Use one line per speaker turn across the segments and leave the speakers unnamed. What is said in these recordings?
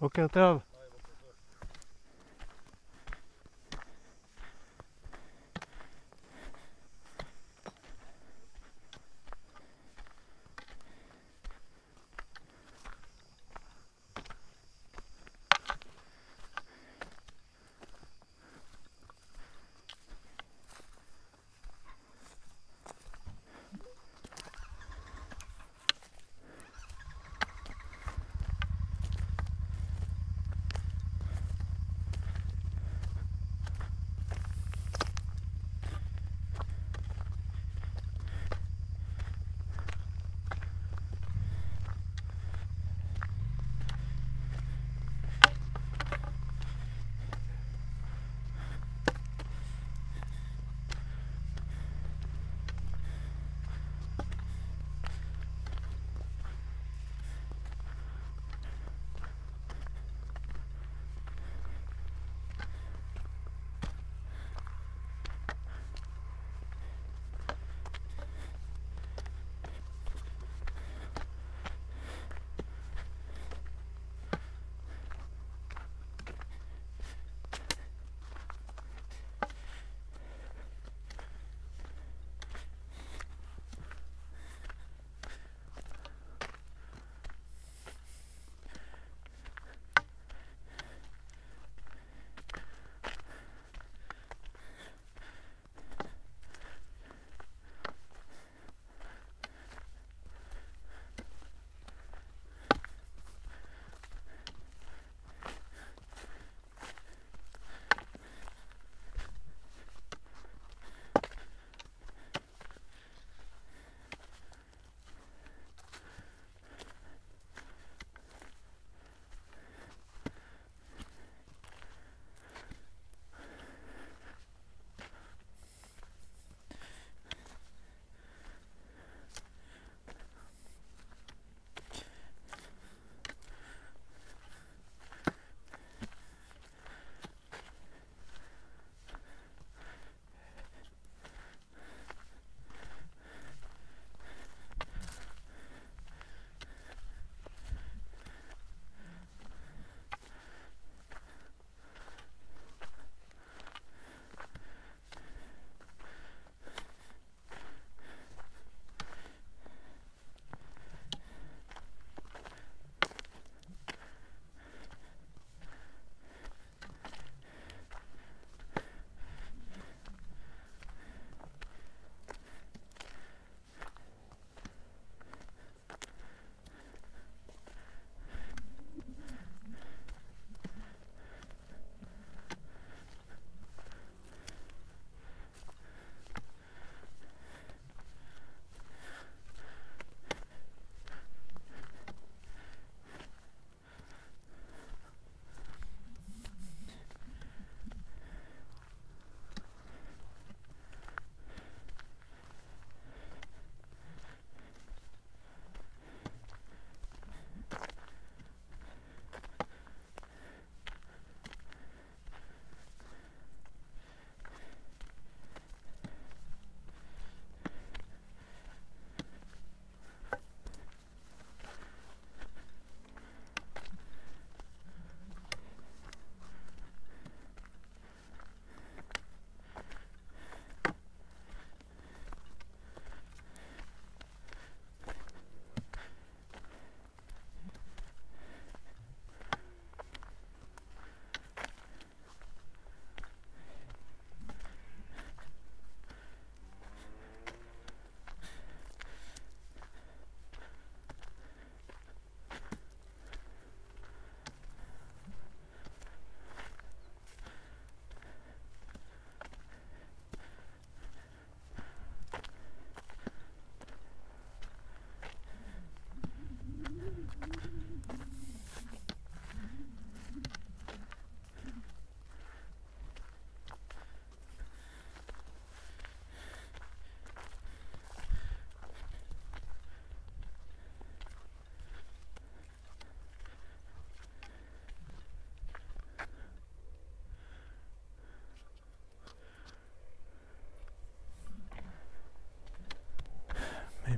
בוקר טוב.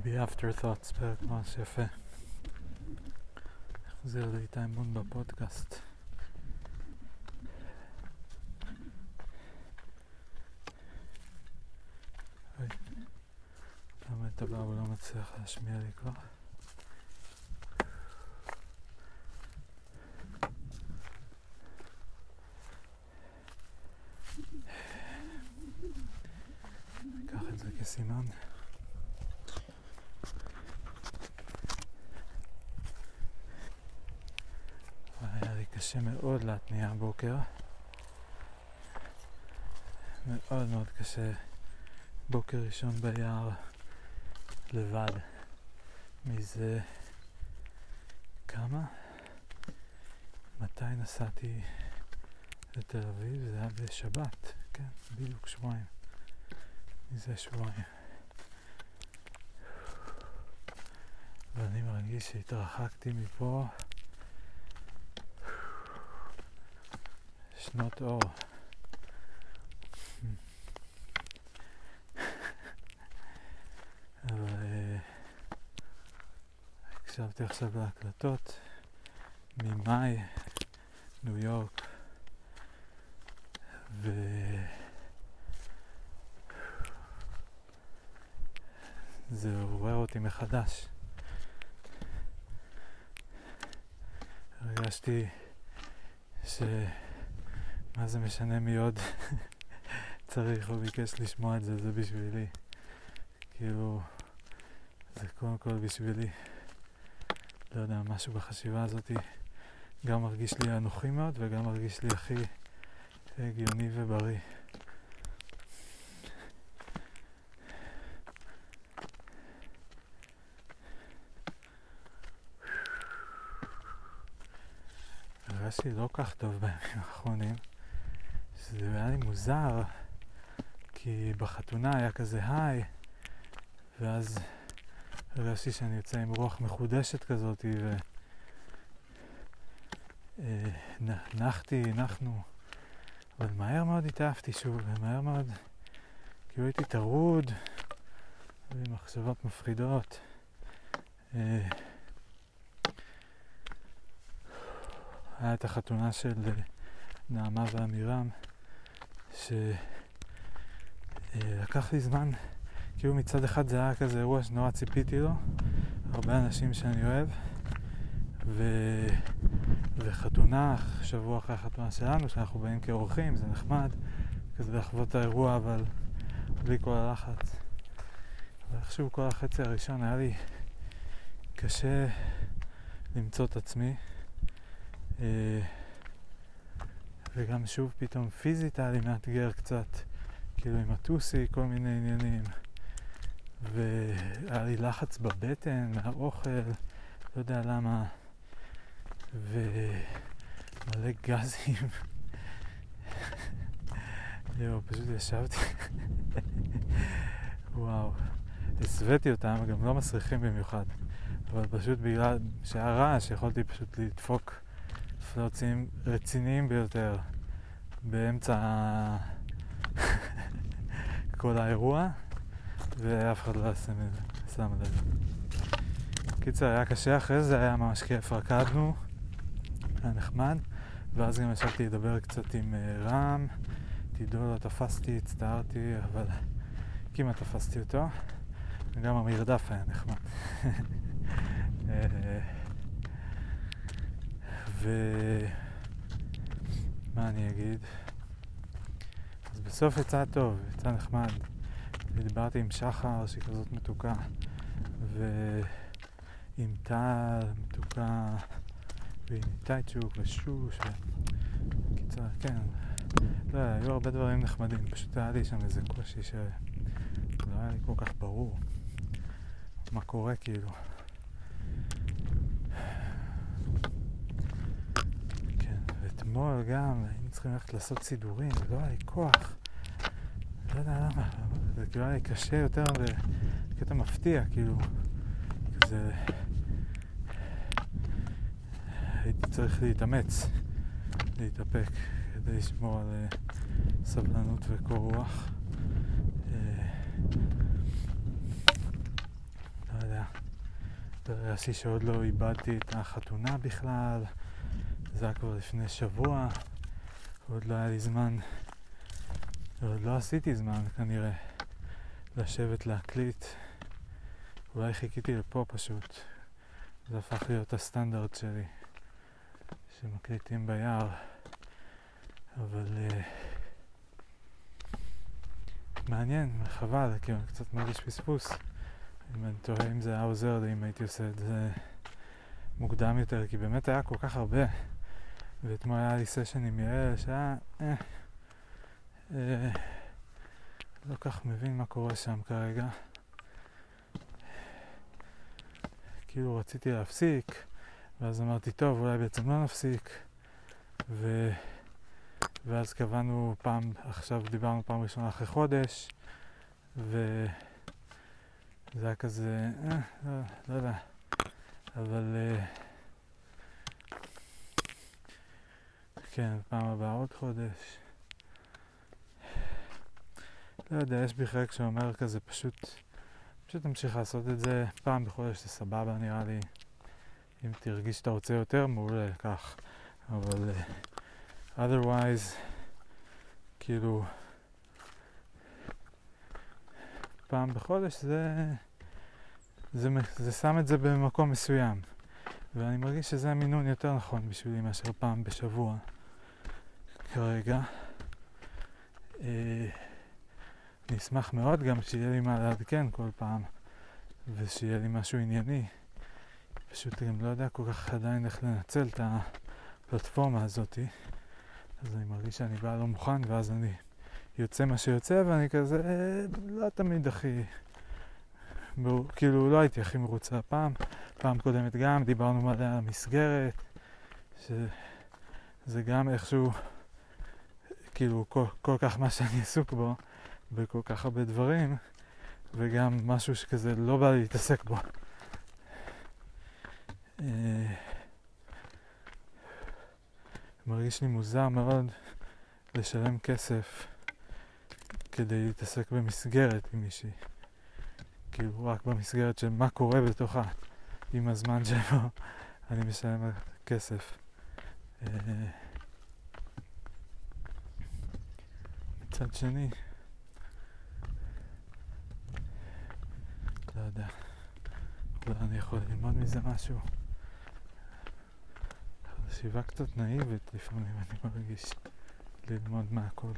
Maybe afterthoughts פרק ממש יפה. חוזר לאיתי מון בפודקאסט. למה את הבא הוא לא מצליח להשמיע לי כבר? ניקח את זה כסימן. היה לי קשה מאוד הבוקר. מאוד מאוד קשה. בוקר ראשון ביער, לבד. מזה כמה? מתי נסעתי לתל אביב? זה היה בשבת, כן, בדיוק שבועיים. מזה שבועיים. ואני מרגיש שהתרחקתי מפה שנות אור. אבל אה, הקשבתי עכשיו להקלטות ממאי, ניו יורק, ו... זה עורר אותי מחדש. הרגשתי ש... מה זה משנה מי עוד צריך או ביקש לשמוע את זה, זה בשבילי. כאילו, זה קודם כל בשבילי. לא יודע, משהו בחשיבה הזאת גם מרגיש לי אנוכי מאוד וגם מרגיש לי הכי הגיוני ובריא. הרגשתי לא כך טוב בימים האחרונים, שזה היה לי מוזר, כי בחתונה היה כזה היי, ואז הרגשתי שאני יוצא עם רוח מחודשת כזאת, ונחתי, אה, נחנו, אבל מהר מאוד התעפתי שוב, ומהר מאוד, כאילו הייתי טרוד, ומחשבות מפחידות. אה, היה את החתונה של אה, נעמה ועמירם, שלקח לי זמן, כאילו מצד אחד זה היה כזה אירוע שנורא ציפיתי לו, הרבה אנשים שאני אוהב, ו... וחתונה, שבוע אחרי החתונה שלנו, שאנחנו באים כאורחים, זה נחמד, כזה לחוות את האירוע, אבל בלי כל הלחץ. ואיכשהו כל החצי הראשון היה לי קשה למצוא את עצמי. אה, וגם שוב פתאום פיזית היה לי מאתגר קצת, כאילו עם הטוסי, כל מיני עניינים. והיה לי לחץ בבטן מהאוכל, לא יודע למה, ומלא גזים. יואו, פשוט ישבתי, וואו, הסוויתי אותם, גם לא מסריחים במיוחד, אבל פשוט בגלל שהיה רעש, יכולתי פשוט לדפוק פלוצים רציניים ביותר באמצע כל האירוע, ואף אחד לא שם לב. קיצר, היה קשה אחרי זה, היה ממש כיף, רקדנו, היה נחמד, ואז גם ישבתי לדבר קצת עם uh, רם, תדעו, לא תפסתי, הצטערתי, אבל כמעט תפסתי אותו, וגם המרדף היה נחמד. אה, ומה אני אגיד? אז בסוף יצא טוב, יצא נחמד. דיברתי עם שחר שהיא כזאת מתוקה, ועם טל מתוקה, ועם טייצ'וק ושוש, וקיצר, כן. לא, היו הרבה דברים נחמדים, פשוט היה לי שם איזה קושי שלא היה לי כל כך ברור מה קורה כאילו. אתמול גם היינו צריכים ללכת לעשות סידורים, ולא היה לי כוח. לא יודע למה, זה כאילו היה לי קשה יותר בקטע מפתיע, כאילו, כזה... הייתי צריך להתאמץ, להתאפק, כדי לשמור על אה, סבלנות וקור רוח. אה, לא יודע. והרגשתי שעוד לא איבדתי את החתונה בכלל, זה היה כבר לפני שבוע, ועוד לא היה לי זמן, ועוד לא עשיתי זמן כנראה לשבת להקליט. אולי חיכיתי לפה פשוט. זה הפך להיות הסטנדרט שלי, שמקליטים ביער. אבל uh, מעניין, חבל, כי אני קצת מרגיש פספוס. אם אני תוהה אם זה היה עוזר לי אם הייתי עושה את זה מוקדם יותר, כי באמת היה כל כך הרבה. ואתמול היה לי סשן עם יעל שהיה... אה, אה, לא כך מבין מה קורה שם כרגע. כאילו רציתי להפסיק, ואז אמרתי, טוב, אולי בעצם לא נפסיק. ו... ואז קבענו פעם, עכשיו דיברנו פעם ראשונה אחרי חודש, וזה היה כזה, אה, לא, לא יודע, אבל אה, כן, פעם הבאה עוד חודש. לא יודע, יש בי חלק שאומר כזה פשוט, פשוט תמשיך לעשות את זה פעם בחודש, זה סבבה נראה לי. אם תרגיש שאתה רוצה יותר, מעולה, כך. אבל uh, otherwise, כאילו, פעם בחודש זה, זה, זה, שם את זה במקום מסוים. ואני מרגיש שזה המינון יותר נכון בשבילי מאשר פעם בשבוע כרגע. אה, אני אשמח מאוד גם שיהיה לי מה לעדכן כל פעם, ושיהיה לי משהו ענייני. פשוט גם לא יודע כל כך עדיין איך לנצל את הפלטפורמה הזאתי. אז אני מרגיש שאני בא לא מוכן, ואז אני יוצא מה שיוצא, ואני כזה לא תמיד הכי... כאילו לא הייתי הכי מרוצה הפעם. פעם קודמת גם דיברנו מלא על המסגרת, שזה גם איכשהו, כאילו כל, כל כך מה שאני עסוק בו. בכל כך הרבה דברים, וגם משהו שכזה לא בא לי להתעסק בו. אה, מרגיש לי מוזר מאוד לשלם כסף כדי להתעסק במסגרת עם מישהי. כאילו רק במסגרת של מה קורה בתוכה עם הזמן שבו אני משלם כסף. מצד שני, לא יודע. אולי אני יכול ללמוד מזה משהו. חשיבה קצת נאיבית לפעמים, אני מרגיש ללמוד מהכל.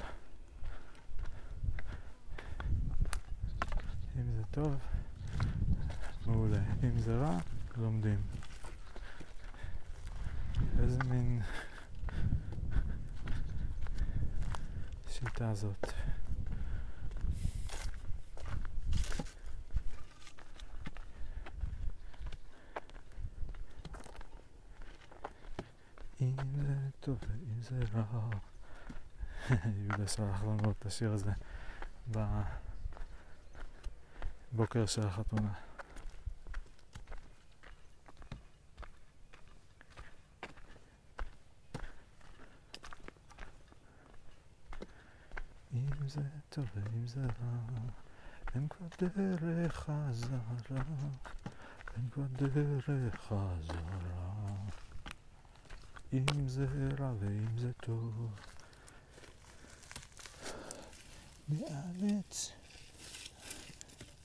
אם זה טוב, מעולה. אם זה רע, לומדים. איזה מין שיטה זאת. אם זה טוב ואם זה רע. יהודה שלח לנו את השיר הזה בבוקר של החתונה. זה רע, אין כבר דרך חזרה, אין כבר דרך חזרה. אם זה רע ואם זה טוב. נאמץ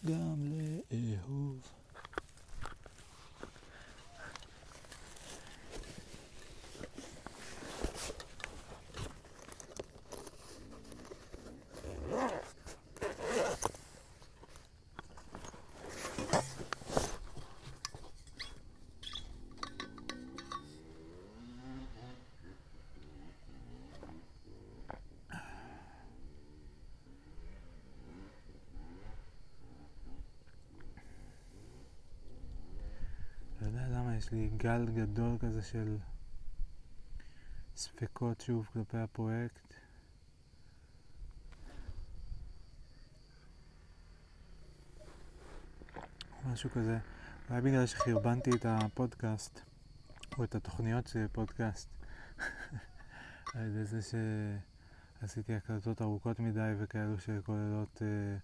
גם לאהוב. לי גל גדול כזה של ספקות שוב כלפי הפרויקט. משהו כזה. אולי בגלל שחרבנתי את הפודקאסט, או את התוכניות של פודקאסט, על ידי זה שעשיתי הקלטות ארוכות מדי וכאלו שכוללות אה,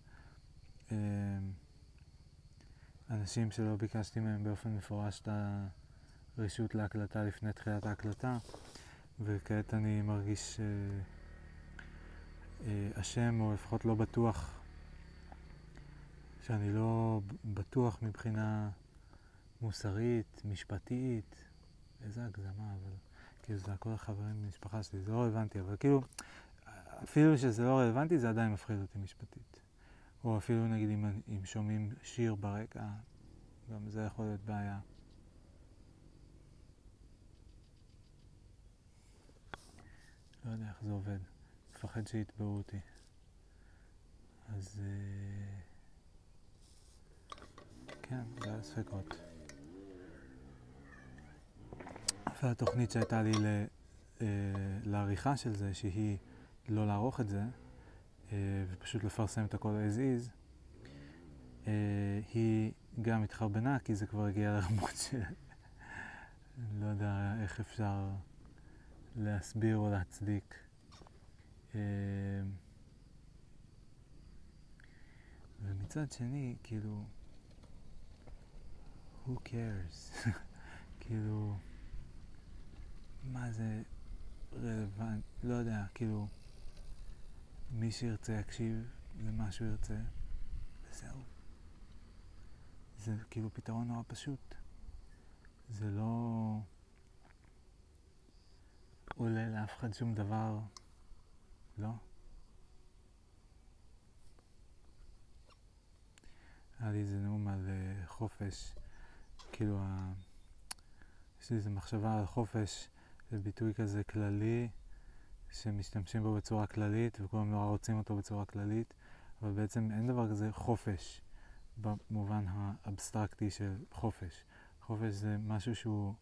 אה, אנשים שלא ביקשתי מהם באופן מפורש את הרשות להקלטה לפני תחילת ההקלטה, וכעת אני מרגיש אשם, או לפחות לא בטוח, שאני לא בטוח מבחינה מוסרית, משפטית, איזה הגזמה, אבל כאילו זה הכל החברים במשפחה שלי, זה לא רלוונטי, אבל כאילו, אפילו שזה לא רלוונטי, זה עדיין מפחיד אותי משפטית. או אפילו נגיד אם, אם שומעים שיר ברקע, גם זה יכול להיות בעיה. לא יודע איך זה עובד, מפחד שיתבעו אותי. אז אה, כן, זה הספקות. והתוכנית שהייתה לי אה, לעריכה של זה, שהיא לא לערוך את זה, ופשוט לפרסם את הכל as is, אה, היא גם התחרבנה, כי זה כבר הגיע לרמות של... לא יודע איך אפשר להסביר או להצדיק. ומצד שני, כאילו, who cares? כאילו... מה זה רלוונט, לא יודע, כאילו, מי שירצה יקשיב למה שהוא ירצה, וזהו. זה כאילו פתרון נורא פשוט. זה לא עולה לאף אחד שום דבר, לא? היה לי איזה נאום על uh, חופש, כאילו, ה... יש לי איזו מחשבה על חופש. זה ביטוי כזה כללי, שמשתמשים בו בצורה כללית, וכולם נורא רוצים אותו בצורה כללית, אבל בעצם אין דבר כזה חופש במובן האבסטרקטי של חופש. חופש זה משהו שהוא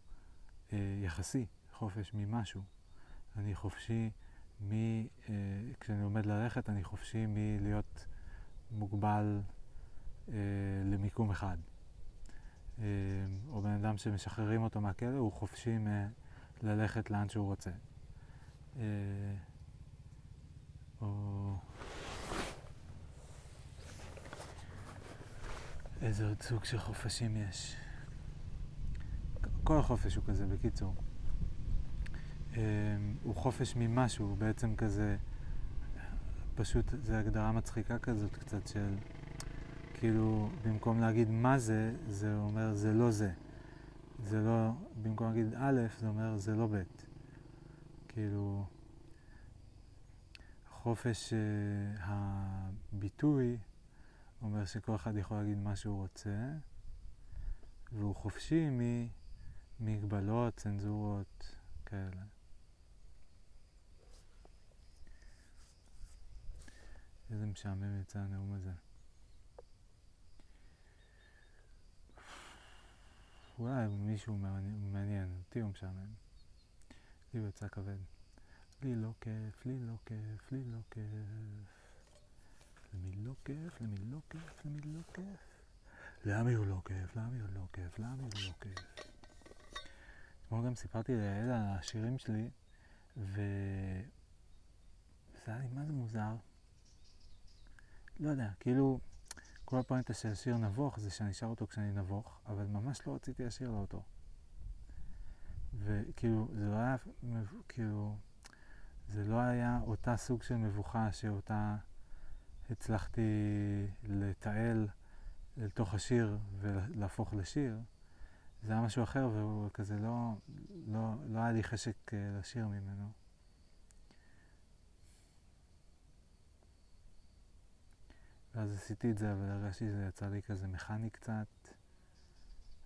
אה, יחסי, חופש ממשהו. אני חופשי מ... אה, כשאני עומד ללכת, אני חופשי מלהיות מוגבל אה, למיקום אחד. אה, או בן אדם שמשחררים אותו מהכלא, הוא חופשי מ... ללכת לאן שהוא רוצה. אה, או איזה עוד סוג של חופשים יש. כל החופש הוא כזה, בקיצור. אה, הוא חופש ממשהו, הוא בעצם כזה, פשוט, זו הגדרה מצחיקה כזאת קצת של, כאילו, במקום להגיד מה זה, זה אומר זה לא זה. זה לא, במקום להגיד א', זה אומר זה לא ב'. כאילו, חופש uh, הביטוי אומר שכל אחד יכול להגיד מה שהוא רוצה, והוא חופשי ממגבלות, צנזורות כאלה. איזה משעמם יצא הנאום הזה. אולי מישהו מעניין, אותי הוא משעמם. לי הוא יצא כבד. לי לא כיף, לי לא כיף, לי לא כיף. למי לא כיף, למי לא כיף, למי לא כיף. לאמיר לא כיף, לאמיר לא כיף, לאמיר לא כיף. אתמול גם סיפרתי ליעל על השירים שלי, ו... זה היה לי מה זה מוזר. לא יודע, כאילו... כל הפואנטה של השיר נבוך זה שאני שר אותו כשאני נבוך, אבל ממש לא רציתי לשיר לו אותו. וכאילו, זה לא היה, כאילו, זה לא היה אותה סוג של מבוכה שאותה הצלחתי לתעל לתוך השיר ולהפוך לשיר. זה היה משהו אחר, והוא כזה לא, לא, לא היה לי חשק אה, לשיר ממנו. ואז עשיתי את זה, אבל הרגשתי שזה יצא לי כזה מכני קצת.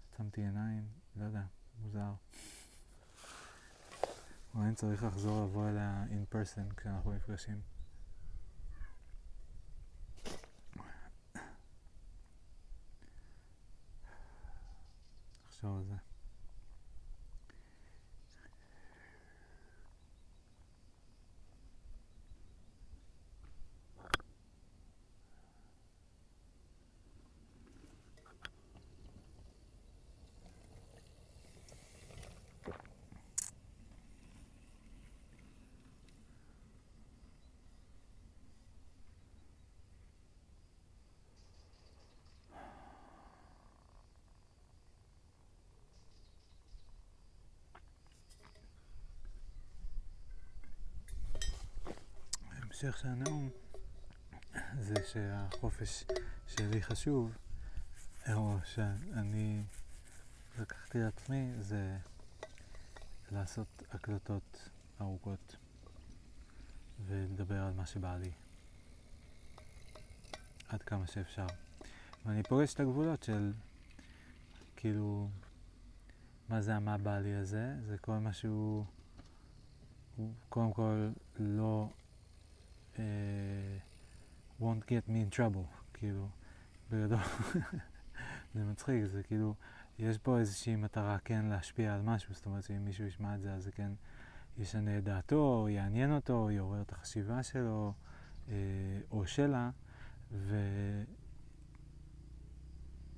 עצמתי עיניים, לא יודע, מוזר. אולי אני צריך לחזור לבוא אליה in person כשאנחנו נפגשים. ההמשך של הנאום זה שהחופש שלי חשוב, או שאני לקחתי לעצמי, זה לעשות הקלטות ארוכות ולדבר על מה שבא לי עד כמה שאפשר. ואני פוגש את הגבולות של כאילו מה זה המה בא לי הזה? זה כל מה שהוא הוא קודם כל לא uh, won't get me in trouble, כאילו, בגדול, זה מצחיק, זה כאילו, יש פה איזושהי מטרה כן להשפיע על משהו, זאת אומרת שאם מישהו ישמע את זה אז זה כן ישנה את דעתו, או יעניין אותו, או יעורר את החשיבה שלו, אה, או שלה,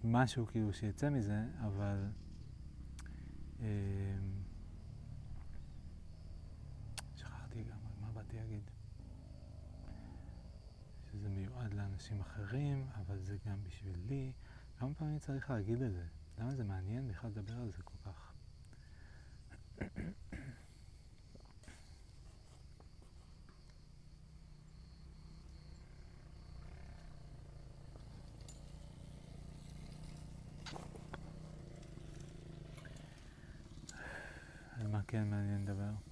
ומשהו כאילו שיצא מזה, אבל אה, שכחתי גם מה באתי להגיד. מיועד לאנשים אחרים, אבל זה גם בשבילי. כמה פעמים צריך להגיד את זה? למה זה מעניין בכלל לדבר על זה כל כך? על מה כן מעניין לדבר?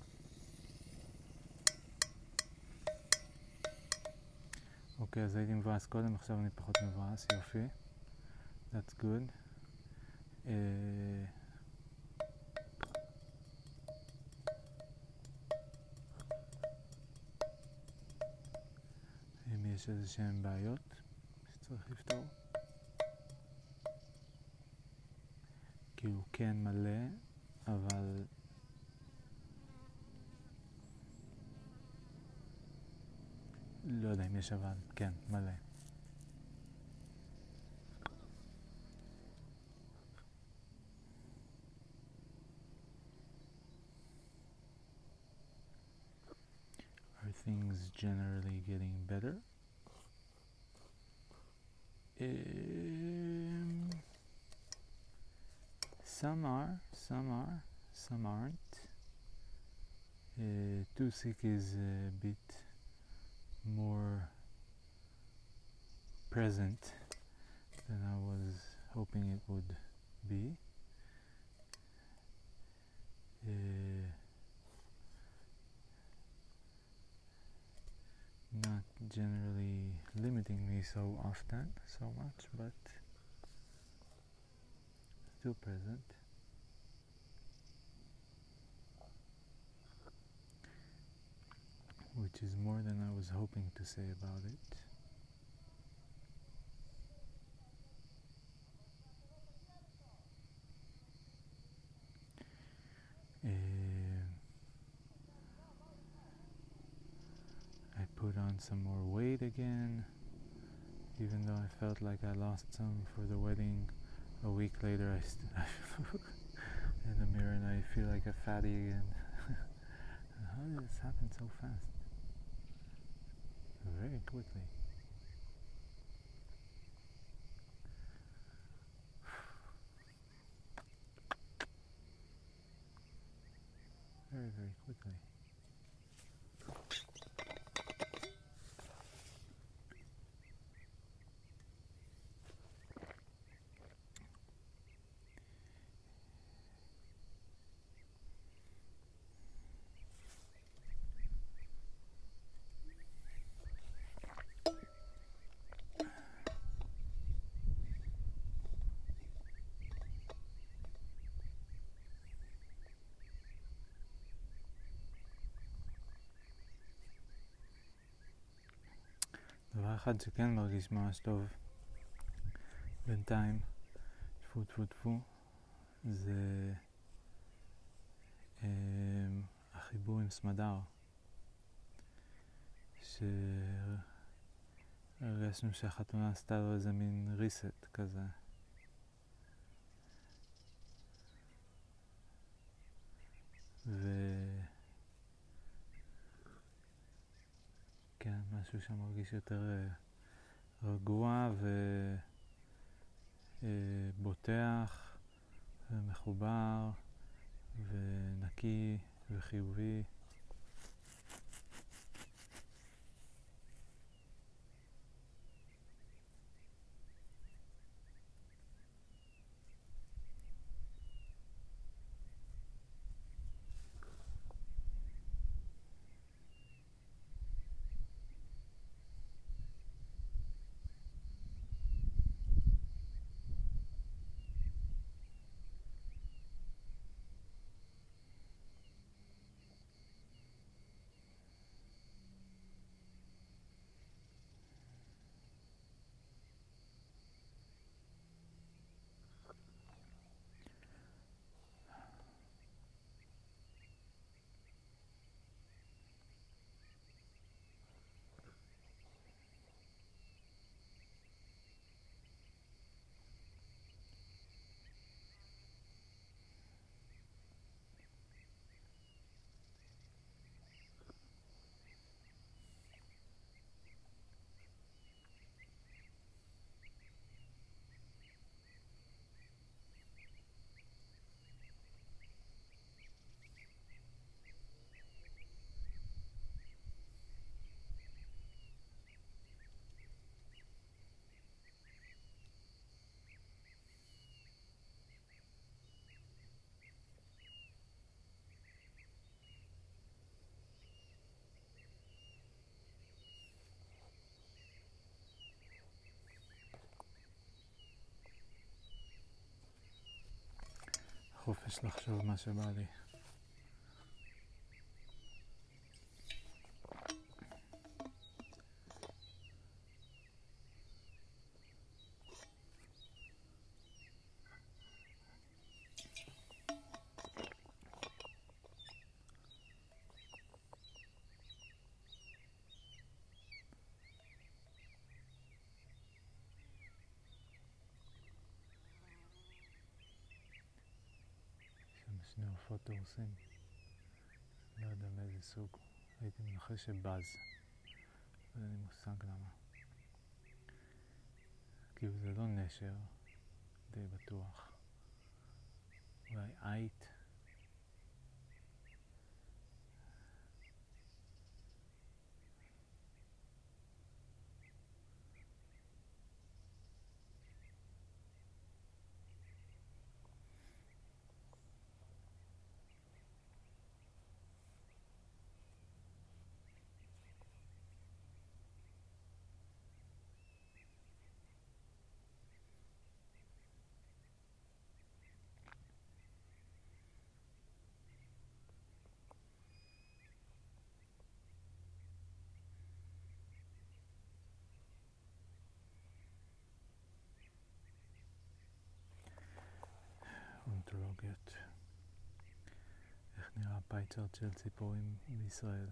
אוקיי, אז הייתי מבואס קודם, עכשיו אני פחות מבואס, יופי. That's good. אה, אם יש איזה שהן בעיות שצריך לפתור. כאילו כן מלא, אבל לא יודע אם יש אבל, כן, מלא. Are things generally getting better? Um, some are, some are, some aren't. Uh, too sick is a bit more present than I was hoping it would be. Uh, not generally limiting me so often, so much, but still present. Which is more than I was hoping to say about it. Uh, I put on some more weight again, even though I felt like I lost some for the wedding. A week later, I, st- look in the mirror and I feel like a fatty again. How did this happen so fast? Very quickly. Very, very quickly. אחד שכן מרגיש ממש טוב בינתיים, טפו טפו טפו, זה אה, החיבור עם סמדר. שהרגשנו שהחתונה עשתה לו איזה מין reset כזה. ו... כן, משהו שם מרגיש יותר אה, רגוע ובוטח ומחובר ונקי וחיובי. חופש לחשוב מה שבא לי. שם שני עופות דורסים. לא יודע מאיזה סוג. הייתי מנחש שבז. אין לי מושג למה. כאילו זה לא נשר, די בטוח. אולי עית. אונתולוגיות. איך נראה פייצ'ארט של ציפורים בישראל?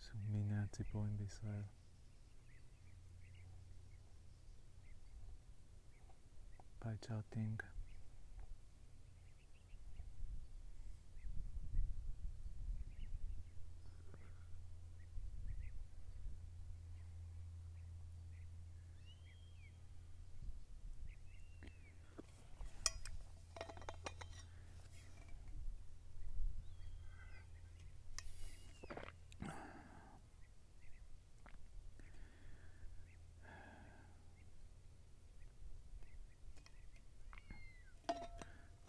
סוג מיני הציפורים בישראל. פייצ'ארטינג.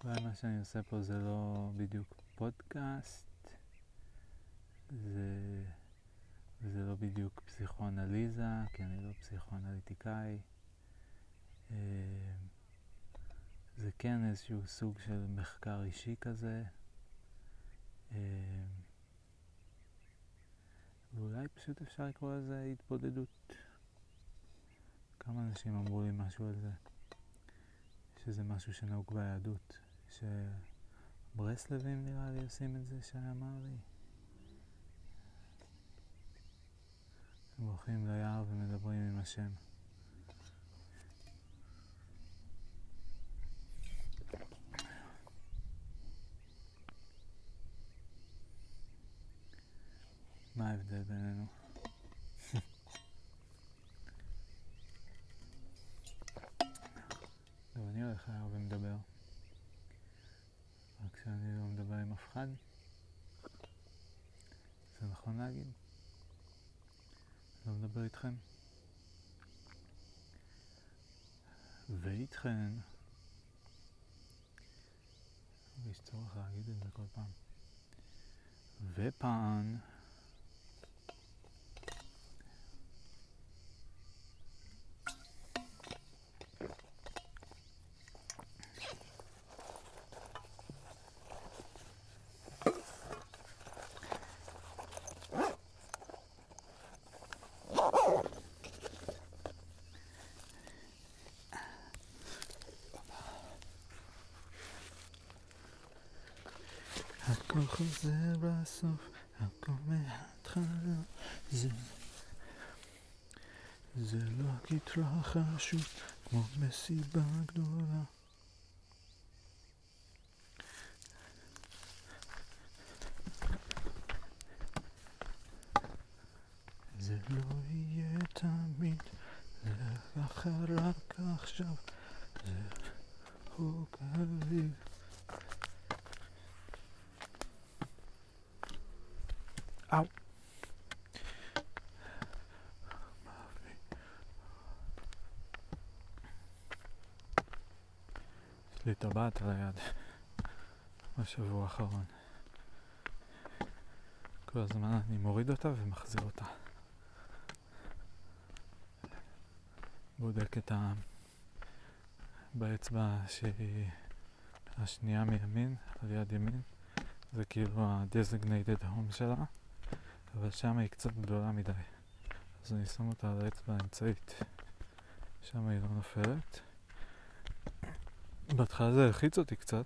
אולי מה שאני עושה פה זה לא בדיוק פודקאסט, זה, זה לא בדיוק פסיכואנליזה, כי אני לא פסיכואנליטיקאי. אה, זה כן איזשהו סוג של מחקר אישי כזה. אה, ואולי פשוט אפשר לקרוא לזה התבודדות. כמה אנשים אמרו לי משהו על זה, שזה משהו שנהוג ביהדות. שברסלבים נראה לי עושים את זה שאמר לי. הם הולכים ליער ומדברים עם השם. מה ההבדל בינינו? טוב, אני הולך ליער ומדבר. רק שאני לא מדבר עם אף אחד. זה נכון להגיד? לא מדבר איתכם. ואיתכן, יש צורך להגיד את זה כל פעם. ופען חוזר בסוף, הכל מההתחלה. זה, זה לא התרחשות כמו מסיבה גדולה. זה לא יהיה תמיד, זה ככה רק עכשיו, זה חוק האביב. אאו. יש לי טבעת על היד בשבוע האחרון. כל הזמן אני מוריד אותה ומחזיר אותה. בודק את ה... באצבע שהיא השנייה מימין, על יד ימין, זה כאילו ה-designated home שלה, אבל שם היא קצת גדולה מדי. אז אני שם אותה על האצבע האמצעית, שם היא לא נופלת. בהתחלה זה הלחיץ אותי קצת,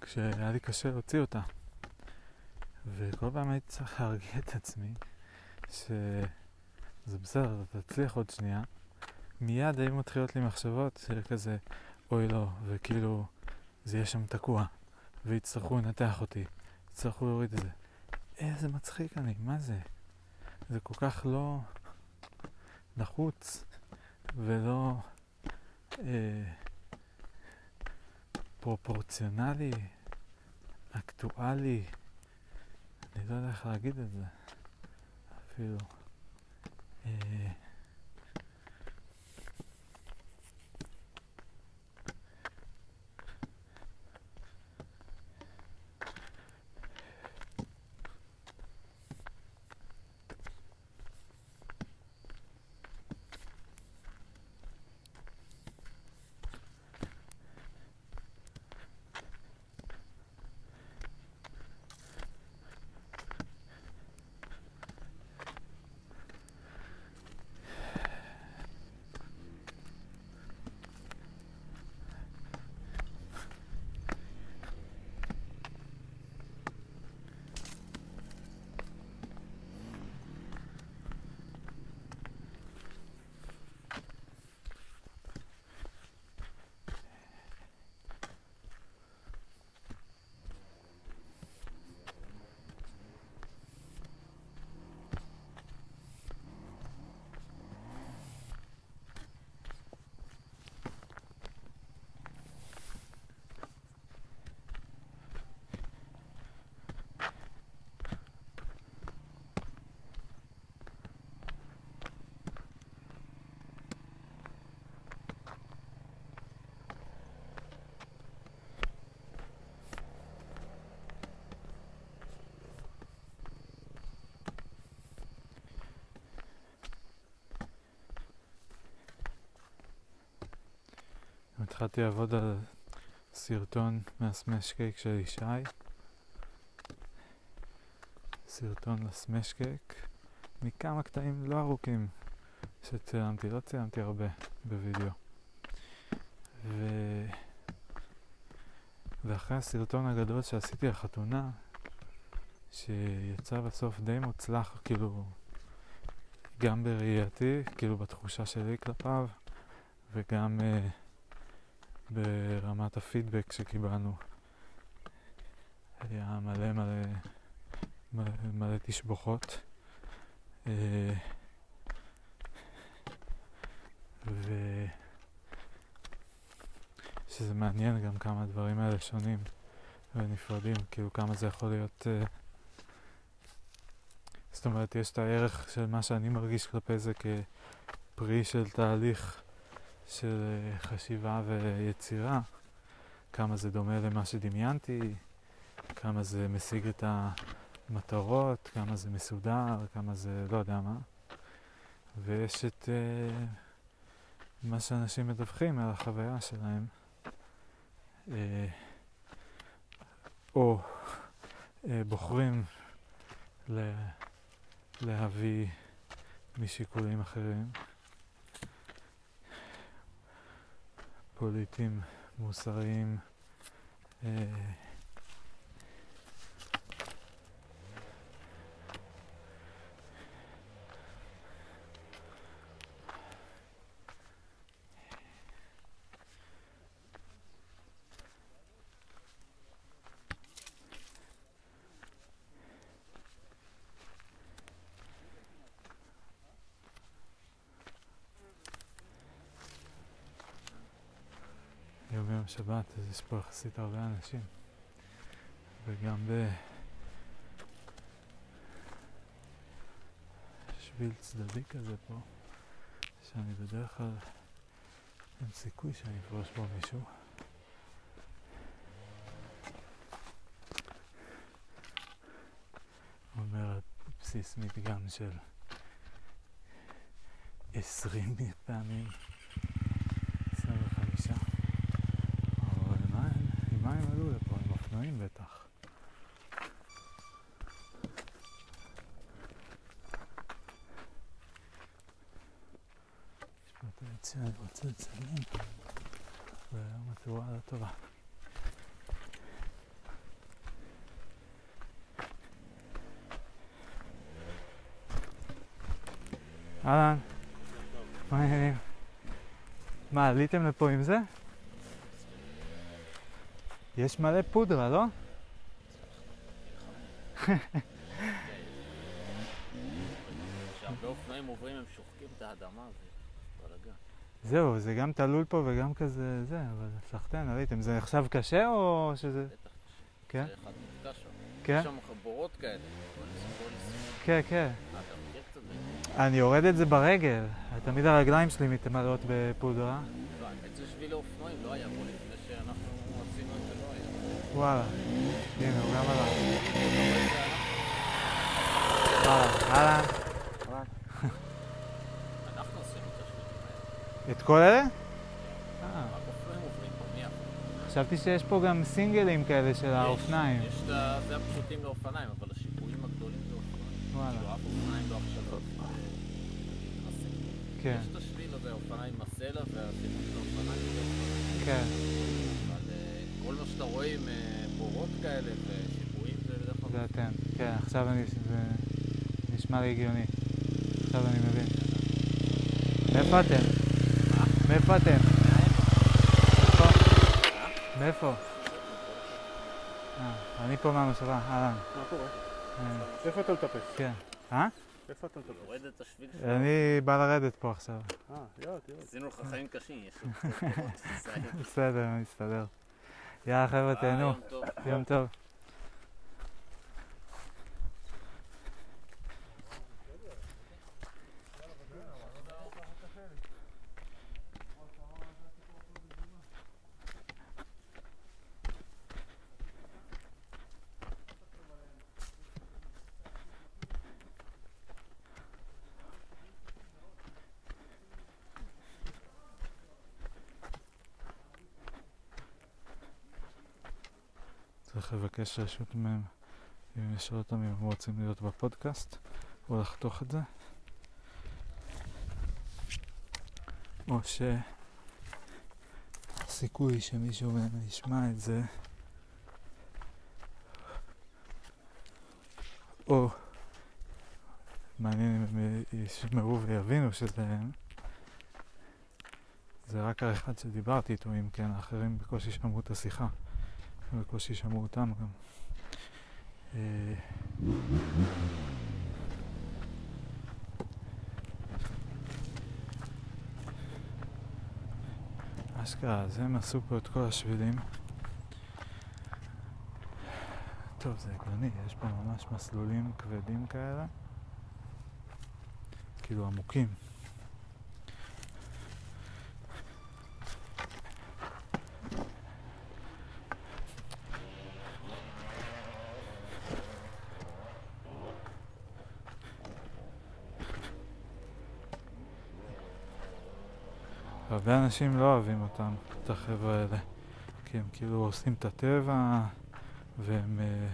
כשהיה לי קשה להוציא אותה. וכל פעם הייתי צריך להרגיע את עצמי שזה בסדר, אתה תצליח עוד שנייה. מיד היו מתחילות לי מחשבות של כזה, אוי לא, וכאילו זה יהיה שם תקוע, ויצטרכו לנתח אותי, יצטרכו להוריד את זה. איזה מצחיק אני, מה זה? זה כל כך לא נחוץ ולא אה, פרופורציונלי, אקטואלי. אני לא יודע איך להגיד את זה אפילו. אה, התחלתי לעבוד על סרטון מהסמש קייק של ישי. סרטון לסמש קייק מכמה קטעים לא ארוכים שצילמתי, לא צילמתי הרבה בווידאו. ו... ואחרי הסרטון הגדול שעשיתי לחתונה, שיצא בסוף די מוצלח, כאילו, גם בראייתי, כאילו בתחושה שלי כלפיו, וגם uh, ברמת הפידבק שקיבלנו. היה מלא מלא מלא, מלא תשבוכות. אה, ו... שזה מעניין גם כמה הדברים האלה שונים ונפרדים, כאילו כמה זה יכול להיות... Uh, זאת אומרת, יש את הערך של מה שאני מרגיש כלפי זה כפרי של תהליך של אה, חשיבה ויצירה, כמה זה דומה למה שדמיינתי, כמה זה משיג את המטרות, כמה זה מסודר, כמה זה לא יודע מה. ויש את uh, מה שאנשים מדווחים על החוויה שלהם, uh, או uh, בוחרים ל- להביא משיקולים אחרים. פוליטיים, מוסריים, אה, שבת, אז יש פה יחסית הרבה אנשים. וגם בשביל צדדי כזה פה, שאני בדרך כלל אין סיכוי שאני אפגוש פה מישהו. אומר בסיס מדגם של עשרים פעמים הם עלו אופנועים בטח. יש פה את היציאה, אני רוצה לצלם. והיום התאורה לא טובה. אהלן, מה העניינים? מה, עליתם לפה עם זה? יש מלא פודרה, לא?
כשהרבה אופנועים עוברים הם שוחקים את האדמה, זה בלאגן.
זהו, זה גם תלול פה וגם כזה זה, אבל סחטיין, עליתם. זה עכשיו קשה או שזה...
בטח קשה.
כן?
זה אחד נתקע שם.
כן?
יש שם בורות כאלה.
כן, כן. אני יורד את זה ברגל. תמיד הרגליים שלי מתמלאות בפודרה.
לא, האמת זה שביל לאופנועים, לא היה פה לפני שאנחנו עשינו את זה, לא היה.
וואלה. הנה, הוא גם עלה.
אנחנו עשינו את
כל אלה? אה? חשבתי שיש פה גם סינגלים כאלה של האופניים.
יש את ה... זה הפשוטים לאופניים, אבל השיפועים הגדולים זה אופנועים.
וואלה.
כאילו אף אופניים לא עכשיו.
כן,
יש את השביל הזה, אופניים עם הסלע והסימון של האופניים זה אופניים.
כן.
אבל אה, כל מה שאתה רואה עם אה, בורות כאלה ושיפועים זה בדרך כלל...
זה אתם. כן, עכשיו אני... זה נשמע לי הגיוני. עכשיו אני מבין. מאיפה אתם? מאיפה אתם? מאיפה? מאיפה? אה, אני פה מהמושבה, אהלן.
מה קורה?
אה,
איפה אתה מטפס?
כן. אה?
איפה אתה מטפס?
יורד את השביל שלו.
אני בא לרדת פה עכשיו.
אה, יואט, יואט.
עשינו לך חיים קשים, יש תסיים.
בסדר, אני אסתדר. יאללה חבר'ה, תהנו.
יום טוב.
יום טוב. צריך לבקש רשות מהם אם לשאול אותם אם הם רוצים להיות בפודקאסט או לחתוך את זה. או שהסיכוי שמישהו מהם ישמע את זה או מעניין אם הם ישמעו ויבינו שזה הם זה רק האחד שדיברתי איתו, אם כן האחרים בקושי שמעו את השיחה בקושי שמעו אותם גם. אה, אשכרה, אז הם עשו פה את כל השבילים. טוב, זה הגיוני, יש פה ממש מסלולים כבדים כאלה. כאילו עמוקים. אנשים לא אוהבים אותם, את החבר'ה האלה, כי הם כאילו עושים את הטבע, והם אה,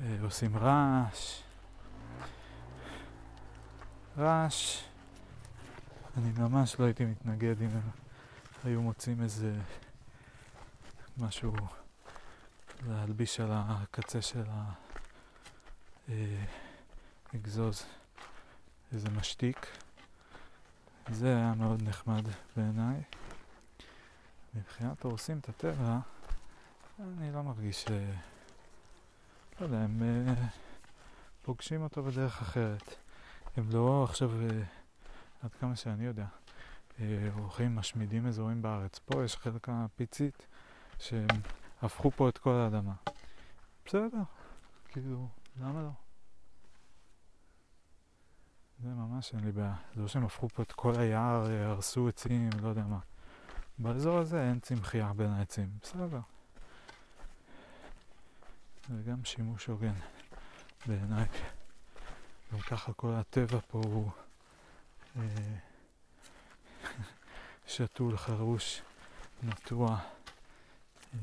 אה, עושים רעש. רעש, אני ממש לא הייתי מתנגד אם הם היו מוצאים איזה משהו להלביש על הקצה של האגזוז, איזה משתיק. זה היה מאוד נחמד בעיניי. מבחינת הורסים את הטבע, אני לא מרגיש ש... לא יודע, הם אה, פוגשים אותו בדרך אחרת. הם לא עכשיו, אה, עד כמה שאני יודע, הולכים, משמידים אזורים בארץ. פה יש חלקה פיצית שהם הפכו פה את כל האדמה. בסדר, כאילו, למה לא? זה ממש אין לי בעיה. זה לא שהם הפכו פה את כל היער, הרסו עצים, לא יודע מה. באזור הזה אין צמחייה בין העצים, בסדר. זה גם שימוש הוגן בעיניי. גם ככה כל הטבע פה הוא אה, שתול, חרוש, נטוע, אה,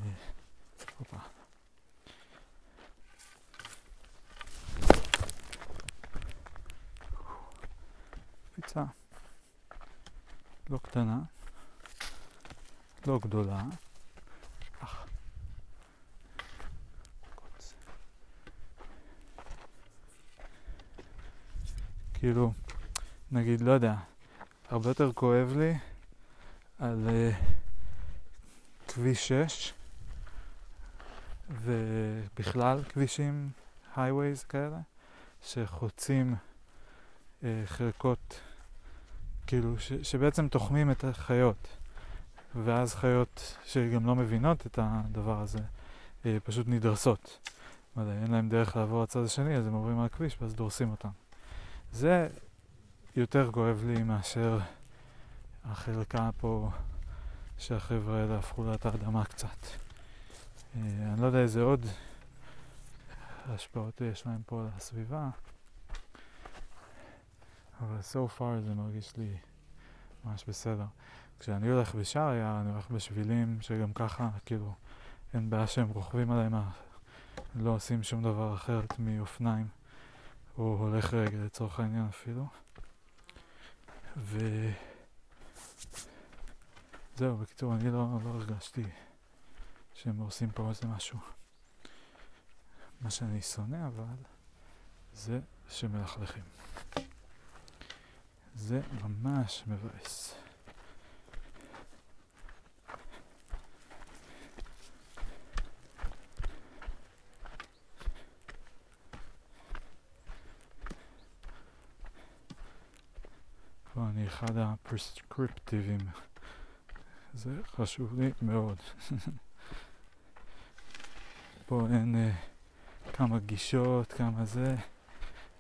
קפיצה לא קטנה, לא גדולה, אך. כאילו, נגיד, לא יודע, הרבה יותר כואב לי על uh, כביש 6 ובכלל כבישים, הייווייז כאלה, שחוצים חלקות, כאילו, ש, שבעצם תוחמים את החיות, ואז חיות שגם לא מבינות את הדבר הזה, uh, פשוט נדרסות. לא אין להם דרך לעבור לצד השני, אז הם עוברים על הכביש ואז דורסים אותם. זה יותר כואב לי מאשר החלקה פה שהחבר'ה האלה הפכו לה את האדמה קצת. אה, אני לא יודע איזה עוד השפעות יש להם פה על הסביבה, אבל so far זה מרגיש לי ממש בסדר. כשאני הולך בשער היער, אני הולך בשבילים שגם ככה, כאילו, אין בעיה שהם רוכבים עליהם, לא עושים שום דבר אחרת מאופניים, או הולך רגל לצורך העניין אפילו. וזהו, בקיצור, אני לא, לא הרגשתי שהם עושים פה איזה משהו. מה שאני שונא אבל זה שמלכלכים. זה ממש מבאס. פה אני אחד הפרסקריפטיביים. זה חשוב לי מאוד. פה אין uh, כמה גישות, כמה זה.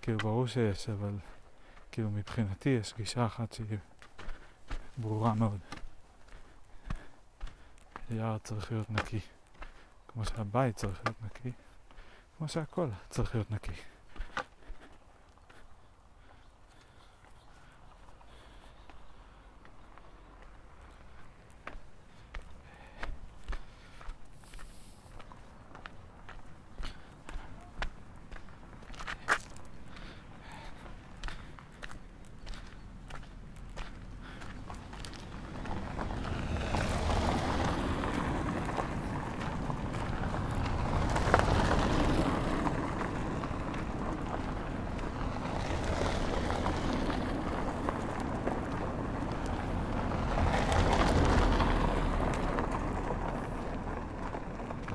כאילו, ברור שיש, אבל כאילו מבחינתי יש גישה אחת שהיא ברורה מאוד. יער צריך להיות נקי. כמו שהבית צריך להיות נקי, כמו שהכל צריך להיות נקי.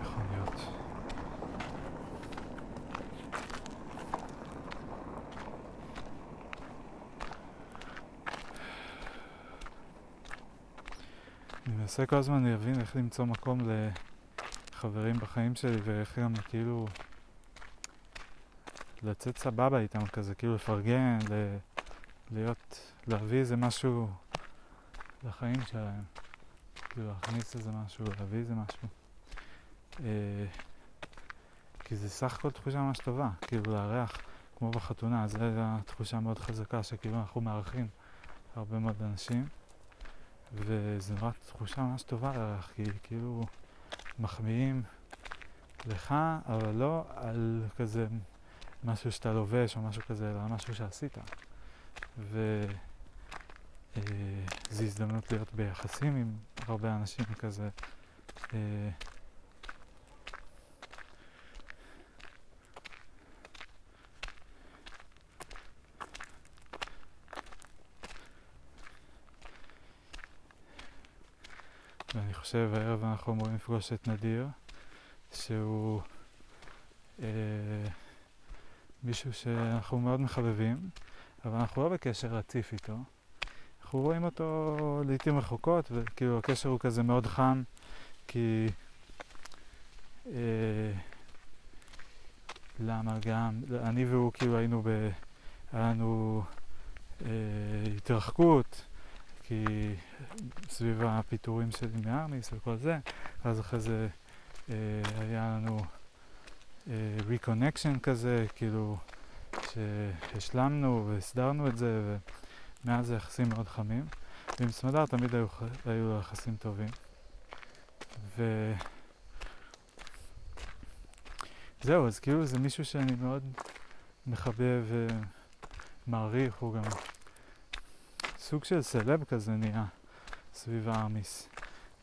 יכול להיות. אני מנסה כל הזמן להבין איך למצוא מקום לחברים בחיים שלי ואיך גם כאילו לצאת סבבה איתם כזה, כאילו לפרגן, ל... להיות, להביא איזה משהו לחיים שלהם. כאילו להכניס איזה משהו, להביא איזה משהו. אה, כי זה סך הכל תחושה ממש טובה, כאילו לארח, כמו בחתונה, זו תחושה מאוד חזקה שכאילו אנחנו מארחים הרבה מאוד אנשים, וזו נורא תחושה ממש טובה לארח, כי כאילו מחמיאים לך, אבל לא על כזה משהו שאתה לובש או משהו כזה, אלא על משהו שעשית. וזו הזדמנות להיות ביחסים עם הרבה אנשים כזה. אה, ואני חושב הערב אנחנו אמורים לפגוש את נדיר, שהוא אה, מישהו שאנחנו מאוד מחבבים, אבל אנחנו לא בקשר רציף איתו. אנחנו רואים אותו לעיתים רחוקות, וכאילו הקשר הוא כזה מאוד חם, כי... אה, למה גם, אני והוא כאילו היינו ב... היה לנו אה, התרחקות, כי סביב הפיטורים שלי מארמיס וכל זה, אז אחרי זה אה, היה לנו אה, reconnection כזה, כאילו שהשלמנו והסדרנו את זה, ומאז זה יחסים מאוד חמים. ועם סמדר תמיד היו, היו יחסים טובים. ו... זהו, אז כאילו זה מישהו שאני מאוד מחבב ומעריך, הוא גם סוג של סלב כזה נהיה סביב הארמיס.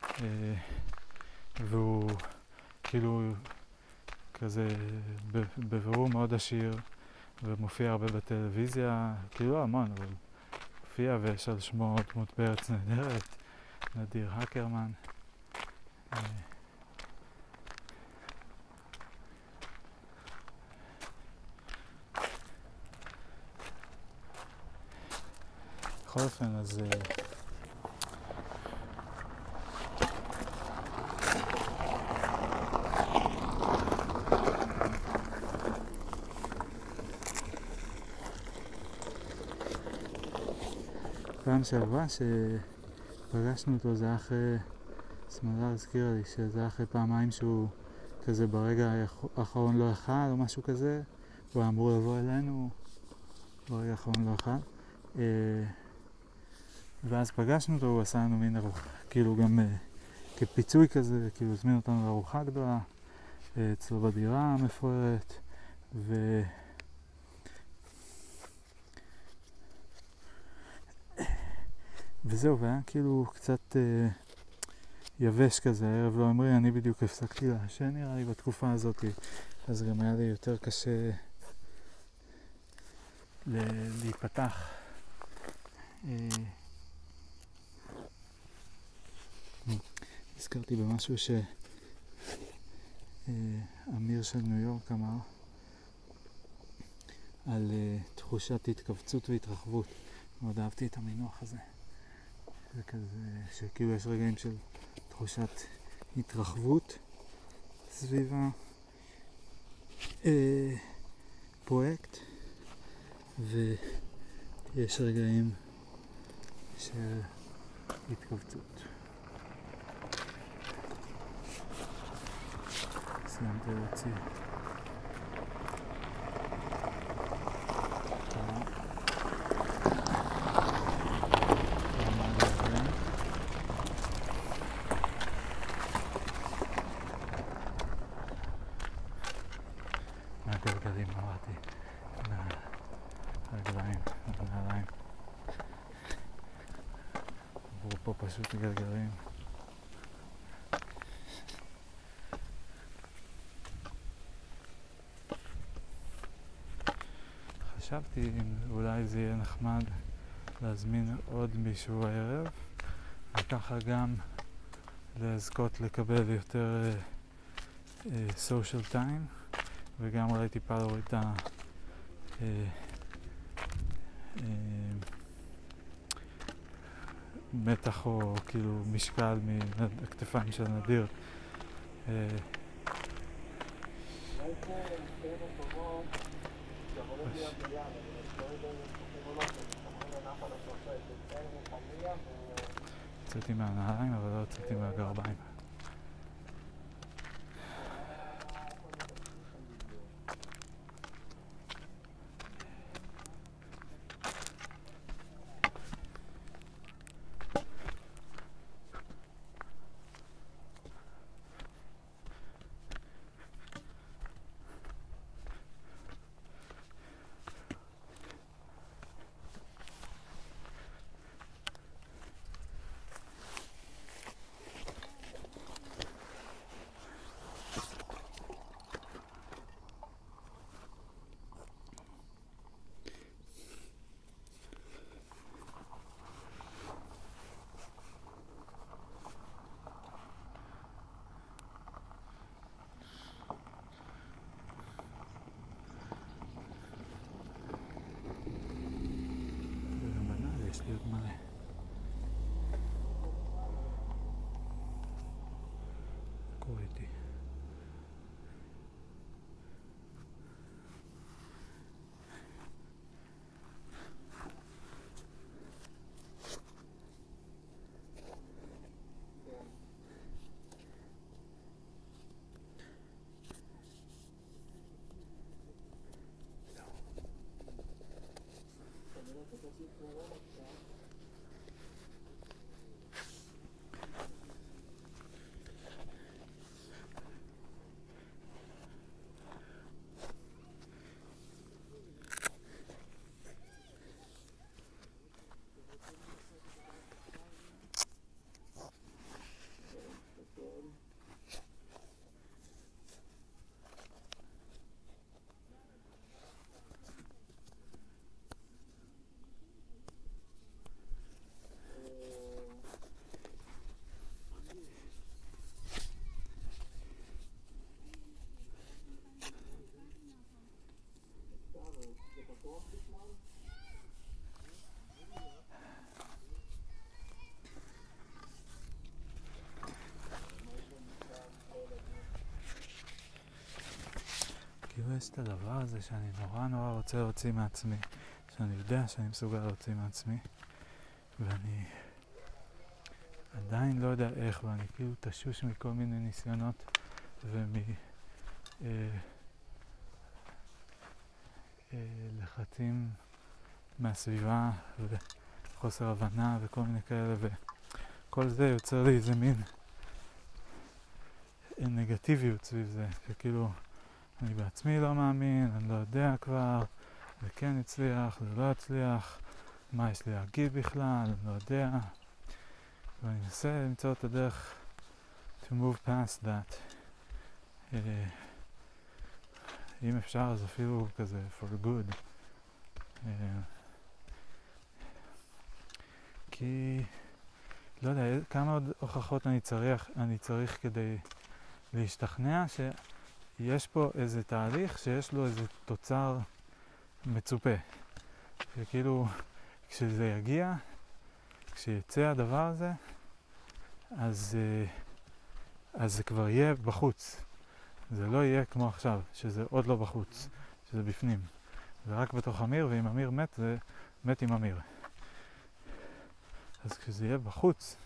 אה, והוא כאילו כזה בבירור מאוד עשיר ומופיע הרבה בטלוויזיה, כאילו המון, אבל מופיע ויש על שמו דמות בארץ נהדרת, נדיר הקרמן. אה, בכל אופן, אז... אה, פעם שעברה שפגשנו אותו זה אחרי, סמדר הזכירה לי שזה אחרי פעמיים שהוא כזה ברגע האחרון לא אכל או משהו כזה, הוא אמור לבוא אלינו, ברגע האחרון לא אכל. ואז פגשנו אותו, הוא עשה לנו מין ארוחה, כאילו גם אה, כפיצוי כזה, כאילו הזמין אותנו לארוחה גדולה אה, אצלו בדירה המפוארת, ו... וזהו, והיה כאילו קצת אה, יבש כזה, הערב לא אמרי, אני בדיוק הפסקתי לעשן נראה לי בתקופה הזאת, אז גם היה לי יותר קשה ל- להיפתח. אה, נזכרתי במשהו שאמיר של ניו יורק אמר על uh, תחושת התכווצות והתרחבות. מאוד אהבתי את המינוח הזה. זה כזה, שכאילו יש רגעים של תחושת התרחבות סביב הפרויקט, ויש רגעים של התכווצות. סיימתי להוציא. מהגלגלים אמרתי, מהרגליים, מהנעליים. עברו פה פשוט גלגלים. חשבתי אם אולי זה יהיה נחמד להזמין עוד מישהו הערב, וככה גם לזכות לקבל יותר סושיאל uh, טיים, וגם אולי טיפה להוריד את ה... uh, uh, מתח או כאילו משקל מהכתפיים של נדיר. Uh, יצאתי מהנעליים אבל לא יצאתי מהגרביים. יש את הדבר הזה שאני נורא נורא רוצה להוציא מעצמי, שאני יודע שאני מסוגל להוציא מעצמי, ואני עדיין לא יודע איך, ואני כאילו תשוש מכל מיני ניסיונות ומ... אה, אה, מהסביבה וחוסר הבנה וכל מיני כאלה וכל זה יוצר לי איזה מין נגטיביות סביב זה, שכאילו אני בעצמי לא מאמין, אני לא יודע כבר, זה כן הצליח, זה לא הצליח, מה יש לי להגיד בכלל, אני לא יודע. ואני מנסה למצוא את הדרך to move past that. Uh, אם אפשר אז אפילו כזה for good. Uh, כי לא יודע, כמה עוד הוכחות אני צריך, אני צריך כדי להשתכנע שיש פה איזה תהליך שיש לו איזה תוצר מצופה. שכאילו, כשזה יגיע, כשיצא הדבר הזה, אז, אה, אז זה כבר יהיה בחוץ. זה לא יהיה כמו עכשיו, שזה עוד לא בחוץ, שזה בפנים. זה רק בתוך אמיר, ואם אמיר מת, זה מת עם אמיר. אז כשזה יהיה בחוץ,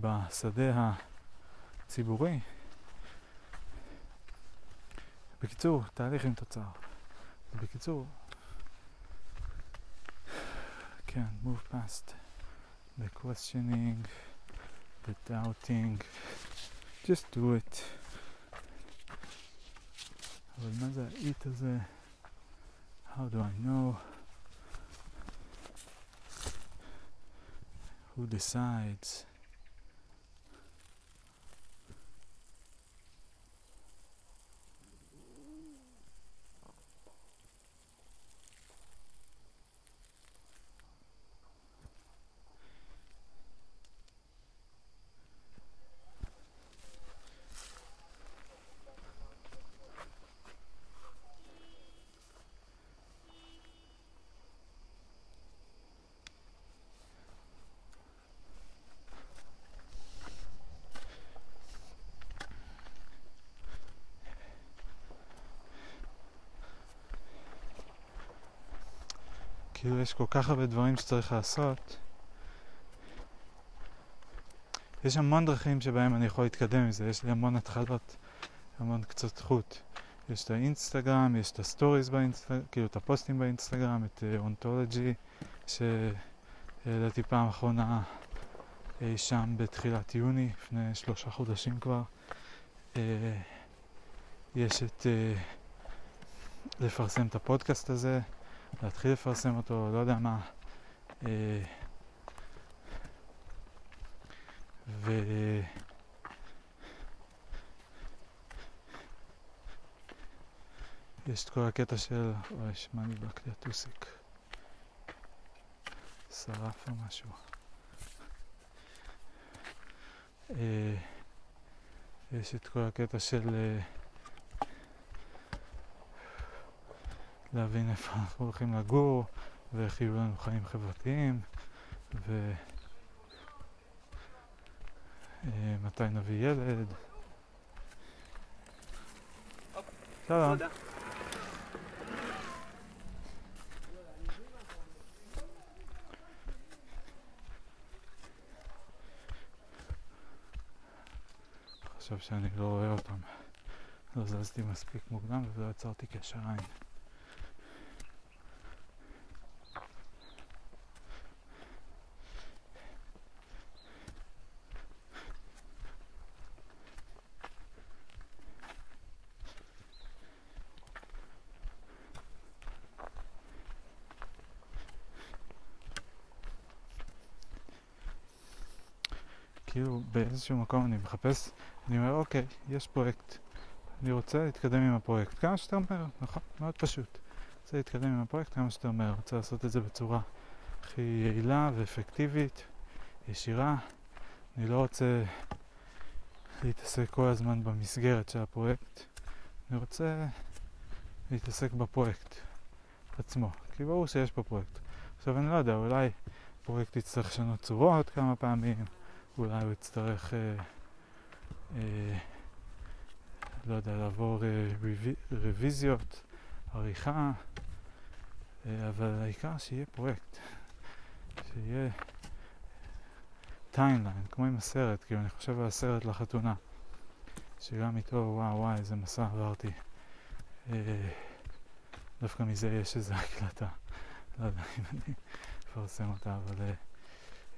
בשדה הציבורי, בקיצור, תהליך עם תוצר. בקיצור, כן, move past the questioning, the doubting, just do it. אבל מה זה ה-it הזה? How do I know? Who decides? יש כל כך הרבה דברים שצריך לעשות. יש המון דרכים שבהם אני יכול להתקדם עם זה, יש לי המון התחלות, המון קצות חוט. יש את האינסטגרם, יש את הסטוריז באינסטגרם, כאילו את הפוסטים באינסטגרם, את אונטולוגי, שהעליתי פעם אחרונה אי שם בתחילת יוני, לפני שלושה חודשים כבר. אה, יש את אה, לפרסם את הפודקאסט הזה. להתחיל לפרסם אותו, לא יודע מה. אה, ו... יש את כל הקטע של, אוי, שמע נדבק לי הטוסיק. שרף או משהו. אה, יש את כל הקטע של... להבין איפה אנחנו הולכים לגור, ואיך יהיו לנו חיים חברתיים, ומתי נביא ילד. שלום. עכשיו שאני לא רואה אותם. לא זזתי מספיק מוקדם ולא יצרתי קשר עין. כאילו באיזשהו מקום אני מחפש, אני אומר אוקיי, יש פרויקט, אני רוצה להתקדם עם הפרויקט כמה שיותר מהר, נכון? מאוד פשוט. רוצה להתקדם עם הפרויקט כמה שיותר מהר, רוצה לעשות את זה בצורה הכי יעילה ואפקטיבית, ישירה. אני לא רוצה להתעסק כל הזמן במסגרת של הפרויקט, אני רוצה להתעסק בפרויקט עצמו, כי ברור שיש פה פרויקט. עכשיו אני לא יודע, אולי פרויקט יצטרך לשנות צורות כמה פעמים, אולי הוא יצטרך אה, אה, לא יודע, לעבור אה, רווי, רוויזיות, עריכה, אה, אבל העיקר שיהיה פרויקט, שיהיה timeline, כמו עם הסרט, כאילו אני חושב על הסרט לחתונה, שגם איתו, וואו וואי, איזה מסע עברתי. אה, דווקא מזה יש איזו הקלטה, לא יודע אם אני אפרסם אותה, אבל... אה,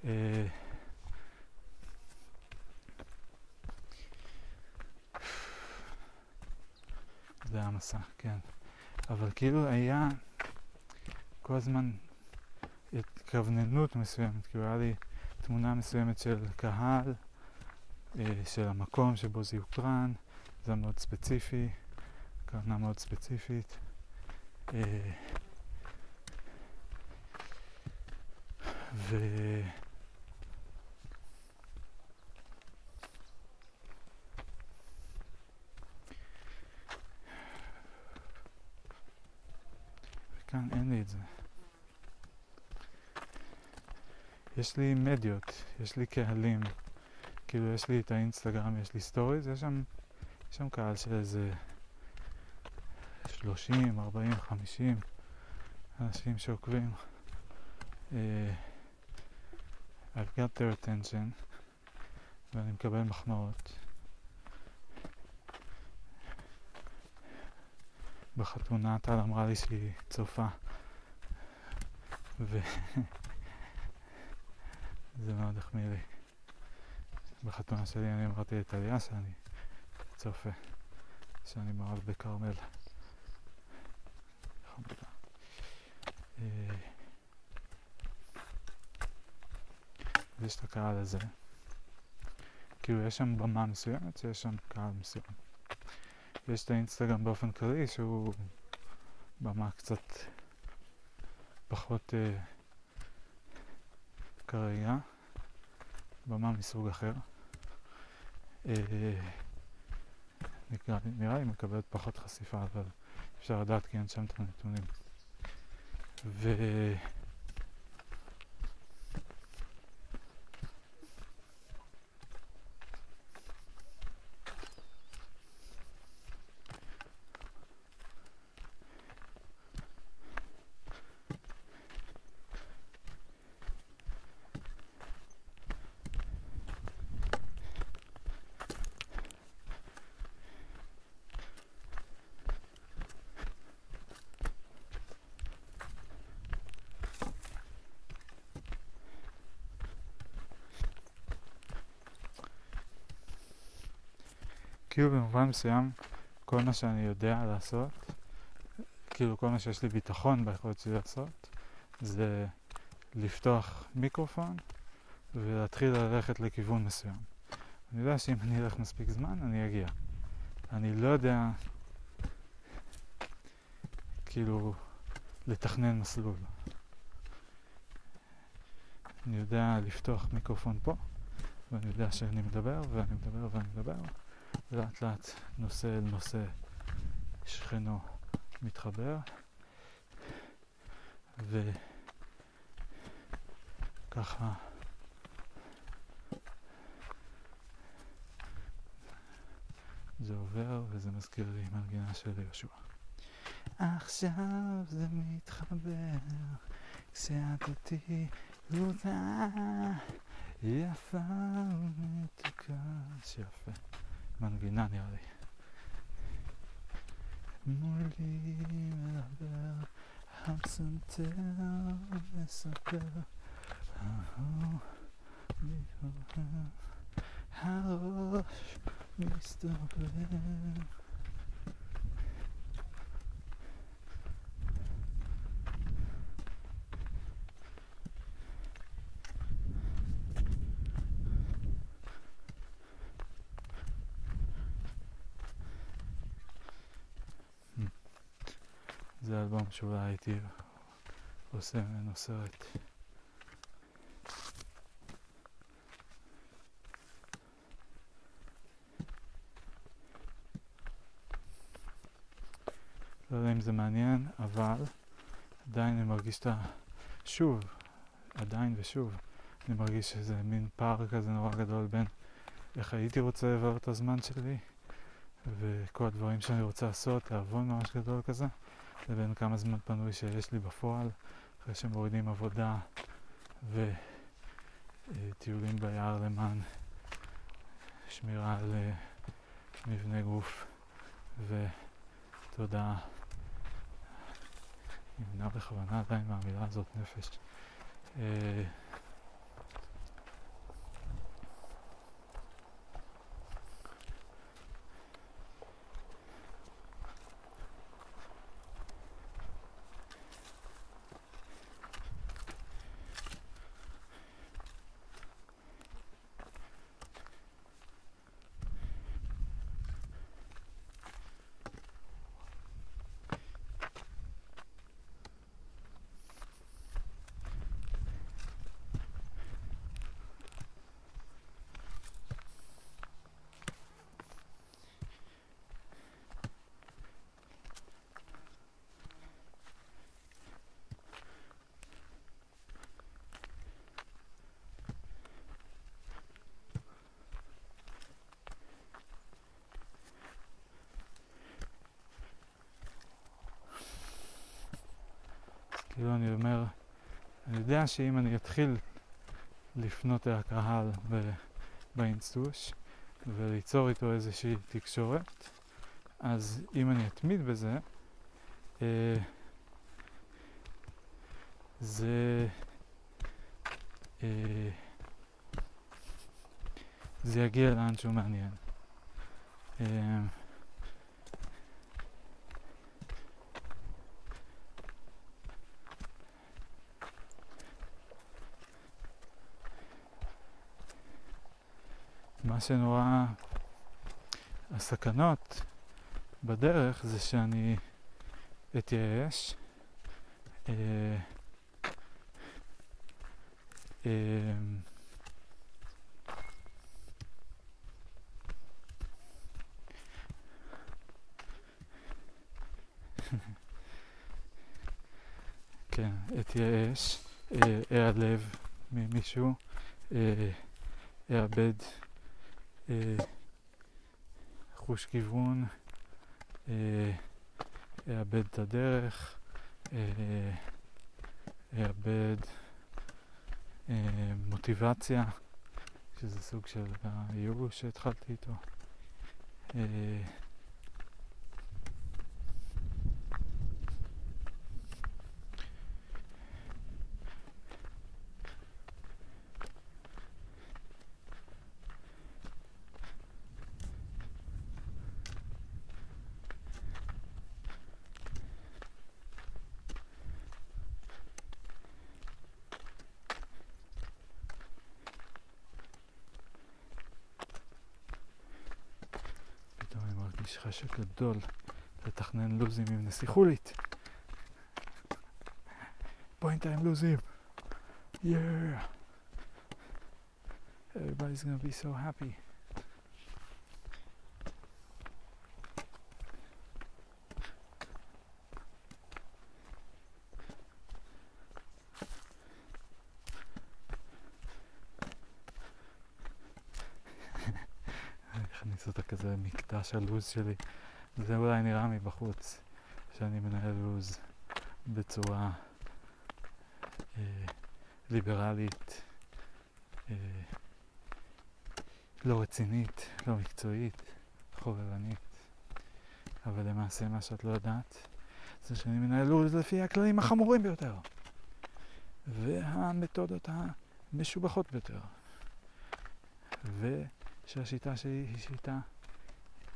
אה, זה היה מסע, כן. אבל כאילו היה כל הזמן התכווננות מסוימת, כאילו היה לי תמונה מסוימת של קהל, אה, של המקום שבו זה יוקרן, זה היה מאוד ספציפי, קרנה מאוד ספציפית. אה, ו... וכאן אין לי את זה. יש לי מדיות, יש לי קהלים, כאילו יש לי את האינסטגרם, יש לי סטוריז, יש שם, יש שם קהל של איזה 30, 40, 50 אנשים שעוקבים. Uh, I've got their attention ואני מקבל מחמאות. בחתונה טל אמרה לי שהיא צופה ו... זה מאוד החמיא לי. בחתונה שלי אני אמרתי לטליה שאני צופה, שאני מאוהב בכרמל. אה, ויש את הקהל הזה. כאילו יש שם במה מסוימת שיש שם קהל מסוים. יש את האינסטגרם באופן כללי שהוא במה קצת פחות אה, כרגע, במה מסוג אחר. אה, נראה, נראה לי מקבלת פחות חשיפה, אבל אפשר לדעת כי אין שם את הנתונים. ו... כאילו במובן מסוים כל מה שאני יודע לעשות, כאילו כל מה שיש לי ביטחון ביכולת שלי לעשות, זה לפתוח מיקרופון ולהתחיל ללכת לכיוון מסוים. אני יודע שאם אני אלך מספיק זמן, אני אגיע. אני לא יודע, כאילו, לתכנן מסלול. אני יודע לפתוח מיקרופון פה, ואני יודע שאני מדבר, ואני מדבר, ואני מדבר. לאט לאט נושא אל נושא שכנו מתחבר. וככה זה עובר וזה מזכיר לי מנגינה של יהושע. עכשיו זה מתחבר כשאת אותי תלותה יפה ומתוקה שיפה מנגינה נראה לי. מולי מדבר, הפסנתר זה אלבום שאולי הייתי עושה ממנו סרט. לא יודע אם זה מעניין, אבל עדיין אני מרגיש את ה... שוב, עדיין ושוב, אני מרגיש שזה מין פער כזה נורא גדול בין איך הייתי רוצה לבוא את הזמן שלי וכל הדברים שאני רוצה לעשות, תיאבון ממש גדול כזה, לבין כמה זמן פנוי שיש לי בפועל, אחרי שמורידים עבודה וטיולים ביער למען שמירה על אה, מבנה גוף ותודעה. נמנע בכוונה עדיין מהמילה הזאת נפש. אה, כאילו אני אומר, שאם אני אתחיל לפנות אל הקהל באינסטוש וליצור איתו איזושהי תקשורת, אז אם אני אתמיד בזה, אה, זה, אה, זה יגיע לאן שהוא מעניין. אה, שנורא... הסכנות בדרך זה שאני אתייאש. אה, אה, כן, אתייאש, אה, אעלב ממישהו, אה, אאבד חוש כיוון, אה, אאבד את הדרך, אה, אאבד אה, מוטיבציה, שזה סוג של הייאוש שהתחלתי איתו. מרגיש חשק גדול לתכנן לוזים עם נסיכולית. בינתיים לוזים. Yeah. Everybody's gonna be so happy. הכניס אותה מקטע הלו"ז שלי. זה אולי נראה מבחוץ, שאני מנהל לו"ז בצורה אה, ליברלית, אה, לא רצינית, לא מקצועית, חובבנית. אבל למעשה מה שאת לא יודעת זה שאני מנהל לו"ז לפי הכללים החמורים ביותר והמתודות המשובחות ביותר. ושהשיטה שלי היא שיטה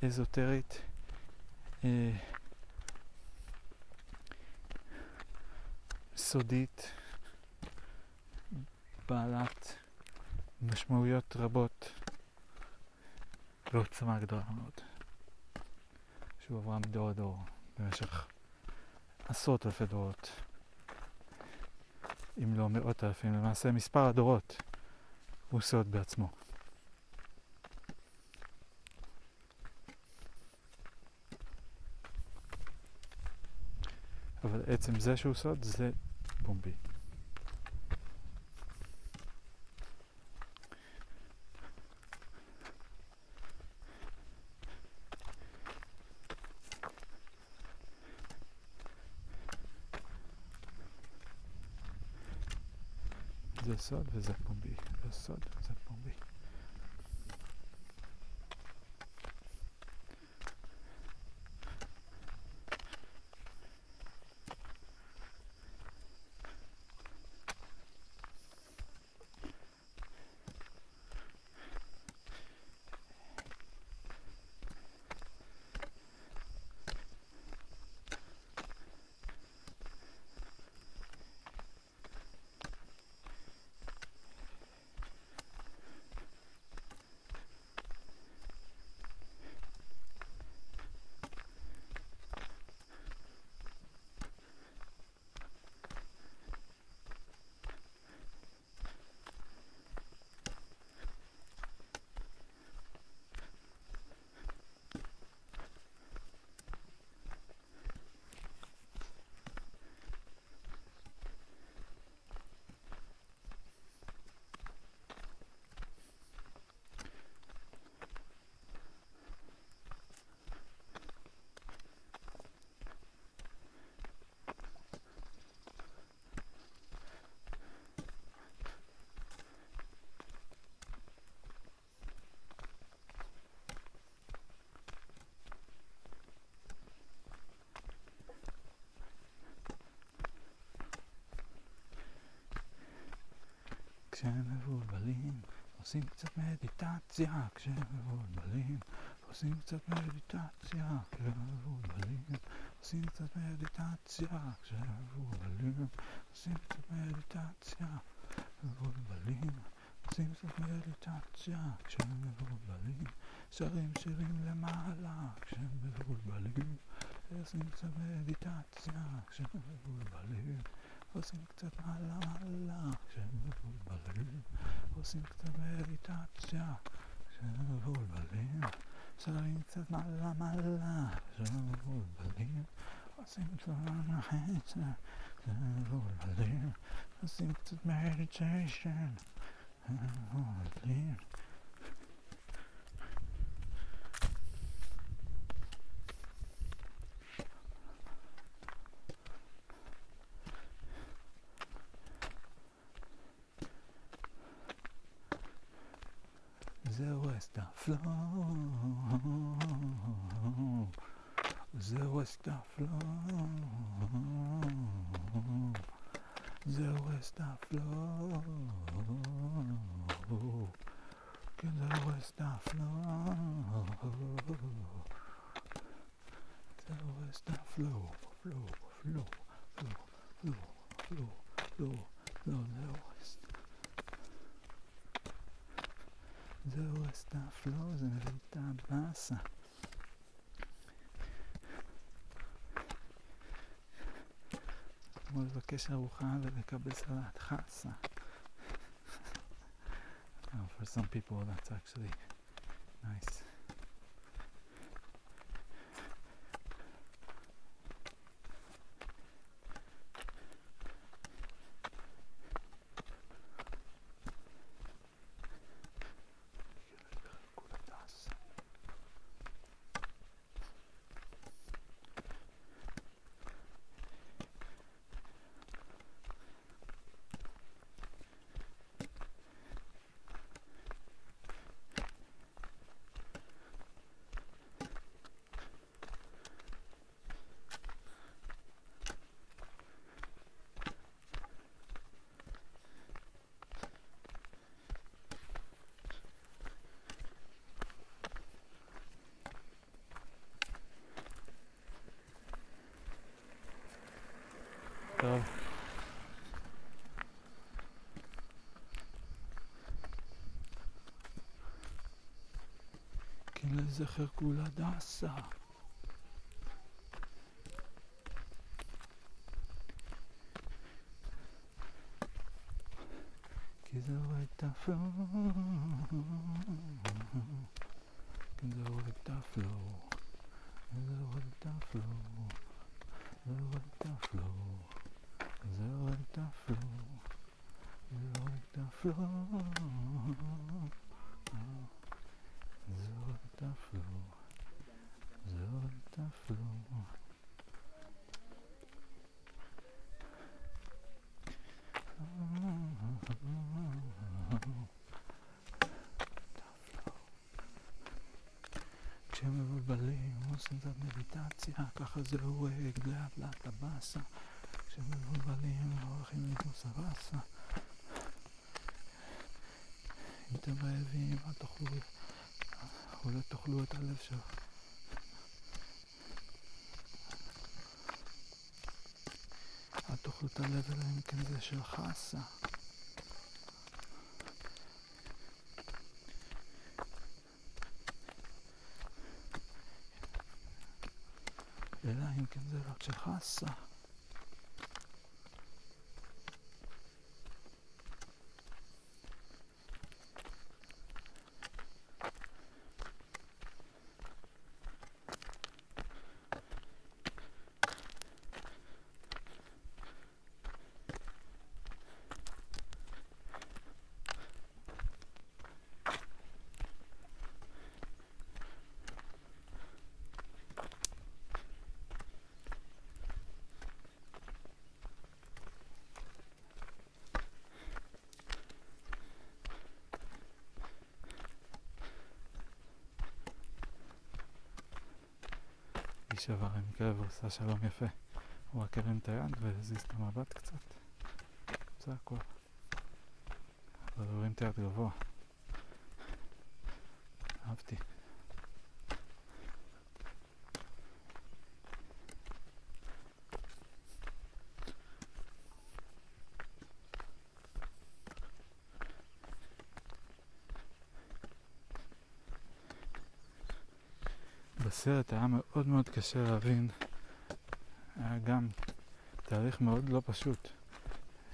אזוטרית אה, סודית, בעלת משמעויות רבות ועוצמה גדולה מאוד, שהועברה מדור לדור במשך עשרות אלפי דורות, אם לא מאות אלפים, למעשה מספר הדורות הוא סוד בעצמו. עצם זה שהוא סוד זה פומבי. זה סוד וזה פומבי, זה סוד וזה כשהם מבולבלים, עושים קצת מדיטציה, כשהם מבולבלים, עושים קצת מדיטציה, כשהם מבולבלים, עושים קצת מדיטציה, כשהם מבולבלים, עושים קצת מדיטציה, מבולבלים, עושים קצת מדיטציה, כשהם מבולבלים, שרים שירים למעלה, כשהם מבולבלים, עושים קצת מדיטציה, כשהם מבולבלים, עושים קצת מעלה מעלה כשהם מבולבלים, עושים קצת מדיטציה כשהם מבולבלים, שרים קצת מעלה מעלה כשהם מבולבלים, עושים קצת מדיטציה כשהם מבולבלים, עושים קצת מדיטיישן כשהם flow. There was the flow. There was the flow. לבקש ארוחה ולקבל סלט חסה. Oh, for some people that's actually זכר כולה נעשה. כי זה רואה תפלו, כי זה רואה תפלו, זה רואה תפלו, זה רואה תפלו, זה רואה תפלו, זה רואה תפלו. עושים מדיטציה, ככה זה הורג לאט לאט הבאסה. כשמבולבלים הולכים לנוס הבאסה. אם אתם רעבים, אל תאכלו, אולי תאכלו את הלב שלו. אל תאכלו את הלב אלא אם כן זה של חסה. אלא אם כן זה רק של חסה. איש עבר עם כלב ועושה שלום יפה. הוא רק הרים את היד והזיז את המבט קצת. זה הכל. אבל הוא הרים את היד גבוה. אהבתי. בסרט היה מאוד מאוד קשה להבין, היה גם תהליך מאוד לא פשוט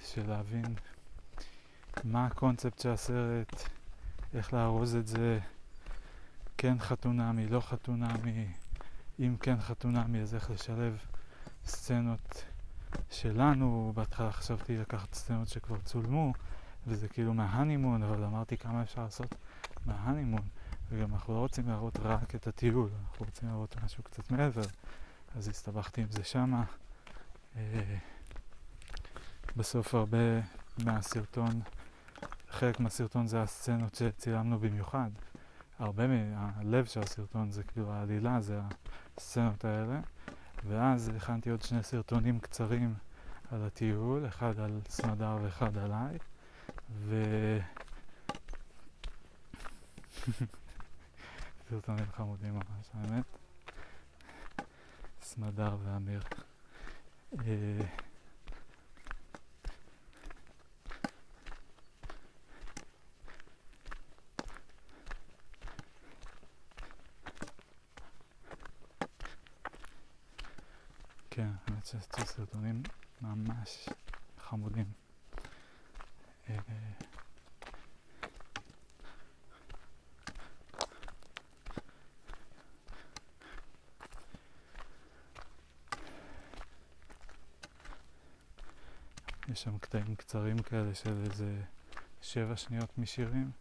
של להבין מה הקונספט של הסרט, איך לארוז את זה, כן חתונמי, לא חתונמי, אם כן חתונמי אז איך לשלב סצנות שלנו, בהתחלה חשבתי לקחת סצנות שכבר צולמו וזה כאילו מההנימון, אבל אמרתי כמה אפשר לעשות מההנימון וגם אנחנו לא רוצים להראות רק את הטיול, אנחנו רוצים להראות משהו קצת מעבר, אז הסתבכתי עם זה שמה. אה, בסוף הרבה מהסרטון, חלק מהסרטון זה הסצנות שצילמנו במיוחד. הרבה מהלב של הסרטון זה כאילו העלילה, זה הסצנות האלה. ואז הכנתי עוד שני סרטונים קצרים על הטיול, אחד על סמדר ואחד עליי. ו... סרטונים חמודים ממש, האמת. סמדר ואמיר. אה, כן, האמת שעשיתי סרטונים ממש חמודים. שם קטעים קצרים כאלה של איזה שבע שניות משירים.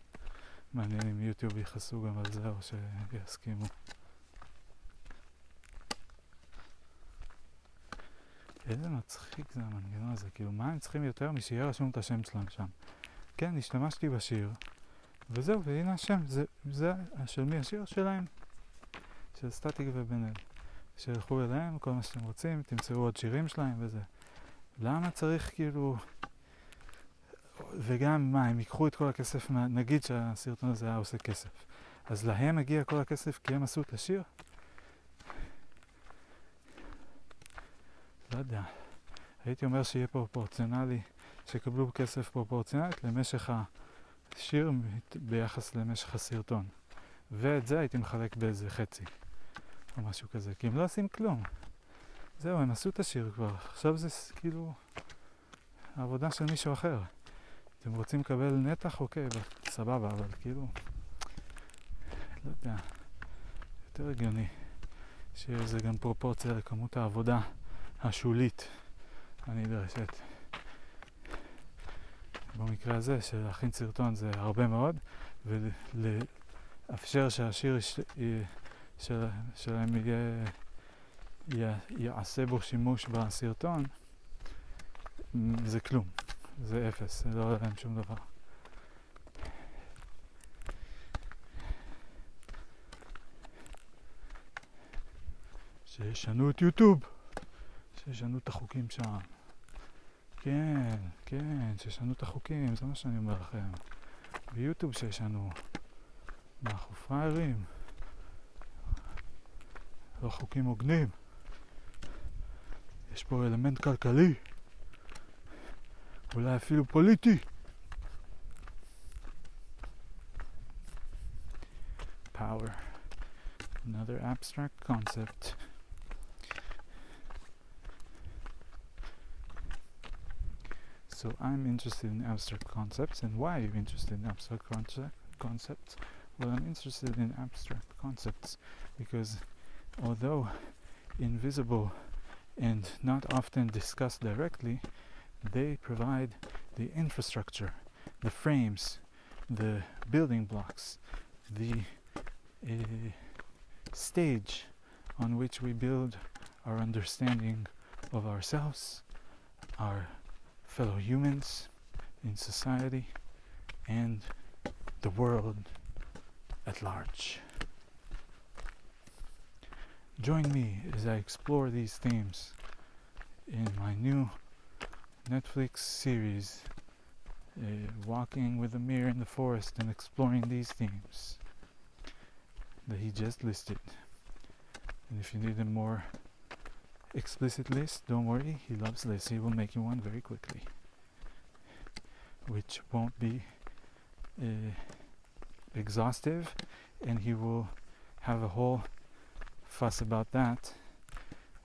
מעניין אם יוטיוב יכעסו גם על זה או שיסכימו. איזה מצחיק זה המנגנון הזה, כאילו מה הם צריכים יותר משיהיה רשום את השם שלהם שם. כן, השתמשתי בשיר, וזהו, והנה השם, זה, זה של מי השיר? שלהם. של סטטיק ובן אל. שילכו אליהם, כל מה שאתם רוצים, תמצאו עוד שירים שלהם וזה. למה צריך כאילו... וגם מה, הם ייקחו את כל הכסף, מה... נגיד שהסרטון הזה היה עושה כסף. אז להם מגיע כל הכסף כי הם עשו את השיר? לא יודע. הייתי אומר שיהיה פרופורציונלי, שיקבלו כסף פרופורציונלית למשך השיר ביחס למשך הסרטון. ואת זה הייתי מחלק באיזה חצי, או משהו כזה, כי הם לא עושים כלום. זהו, הם עשו את השיר כבר, עכשיו זה כאילו העבודה של מישהו אחר. אתם רוצים לקבל נתח? אוקיי, סבבה, אבל כאילו, לא יודע, יותר הגיוני לזה גם פרופורציה לכמות העבודה השולית הנדרשת. במקרה הזה, של להכין סרטון זה הרבה מאוד, ולאפשר שהשיר יש, של, שלהם יהיה יעשה בו שימוש בסרטון, זה כלום, זה אפס, זה לא עולה להם שום דבר. שישנו את יוטיוב, שישנו את החוקים שם. כן, כן, שישנו את החוקים, זה מה שאני אומר לכם. ביוטיוב שישנו. אנחנו פראיירים? לא חוקים הוגנים. יש פה אלמנט כלכלי. אולי אפילו פוליטי. Power. Another abstract concept. So I'm interested in abstract concepts, and why are you interested in abstract conce- concepts? Well, I'm interested in abstract concepts because although invisible and not often discussed directly, they provide the infrastructure, the frames, the building blocks, the uh, stage on which we build our understanding of ourselves, our fellow humans in society, and the world at large. Join me as I explore these themes in my new Netflix series, uh, Walking with Amir in the Forest and exploring these themes that he just listed. And if you need a more explicit list, don't worry, he loves lists. He will make you one very quickly, which won't be uh, exhaustive, and he will have a whole fuss about that,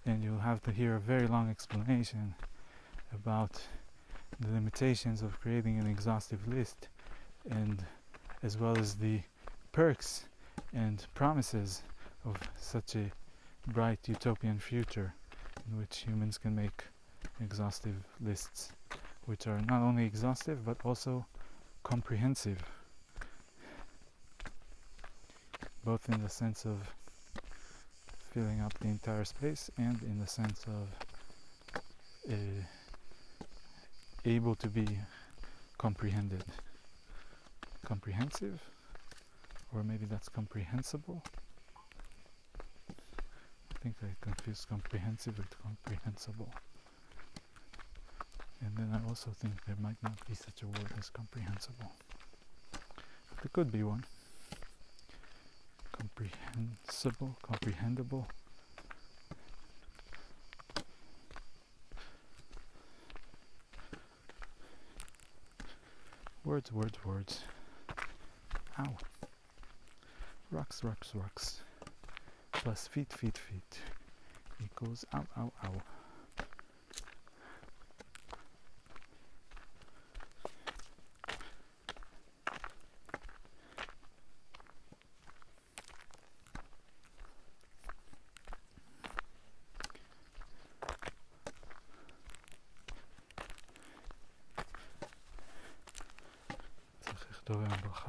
and you'll have to hear a very long explanation about the limitations of creating an exhaustive list, and as well as the perks and promises of such a bright utopian future in which humans can make exhaustive lists, which are not only exhaustive but also comprehensive, both in the sense of filling up the entire space and in the sense of uh, able to be comprehended. Comprehensive? Or maybe that's comprehensible? I think I confused comprehensive with comprehensible. And then I also think there might not be such a word as comprehensible. There could be one. Comprehensible, comprehensible. Words, words, words. Ow. Rocks, rocks, rocks. Plus feet, feet, feet. Equals ow, ow, ow.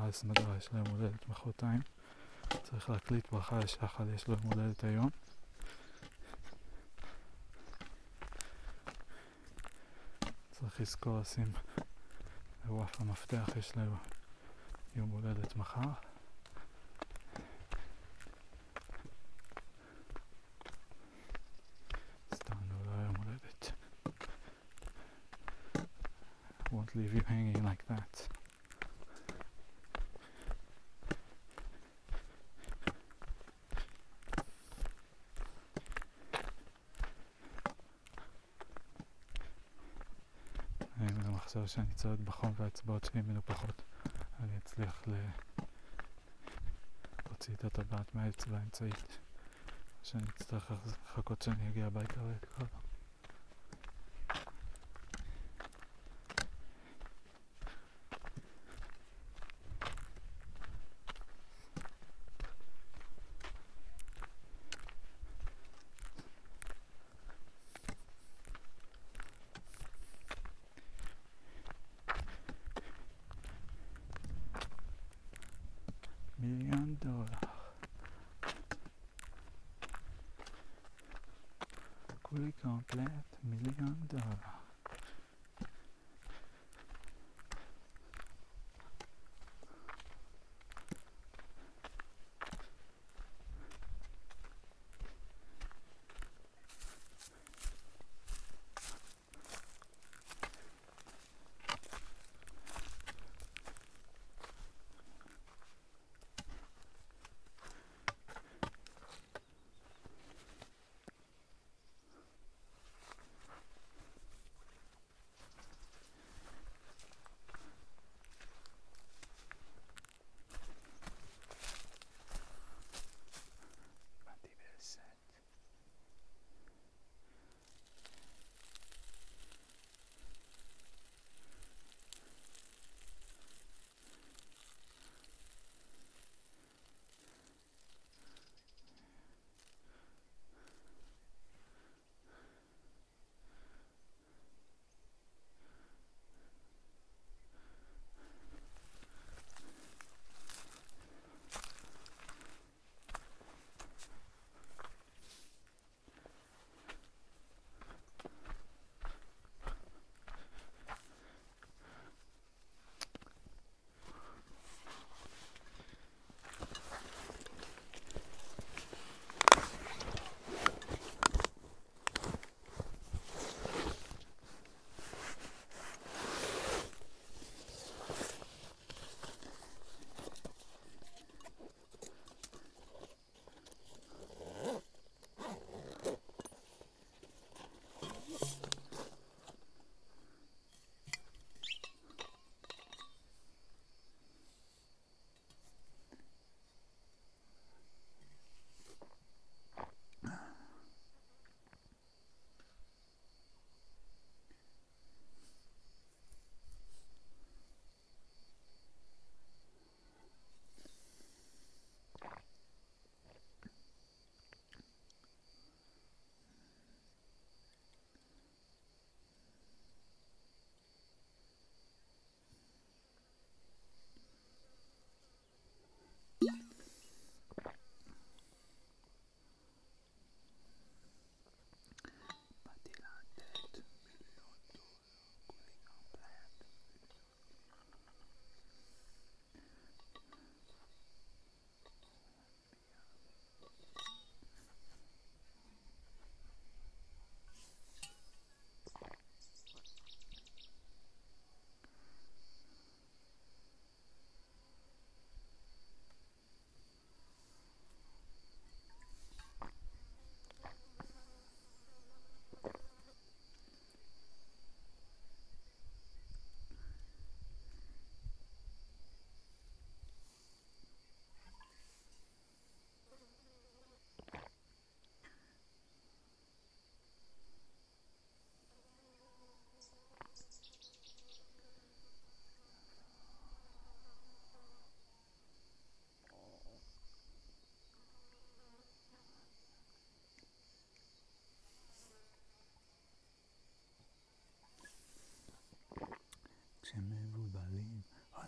ברכה לסמדרה, יש להם הולדת מחרתיים. צריך להקליט ברכה לשחל, יש לו יום הולדת היום. צריך לזכור לשים לוואף המפתח, יש לו יום הולדת מחר. סתם לא, לא יום הולדת. Won't leave you hanging like that. אני גם עכשיו שאני צועד בחום והאצבעות שלי מנופחות אני אצליח. להוציא את הטבעת מהאצבע האמצעית שאני אצטרך לחכות שאני אגיע הביתה וככה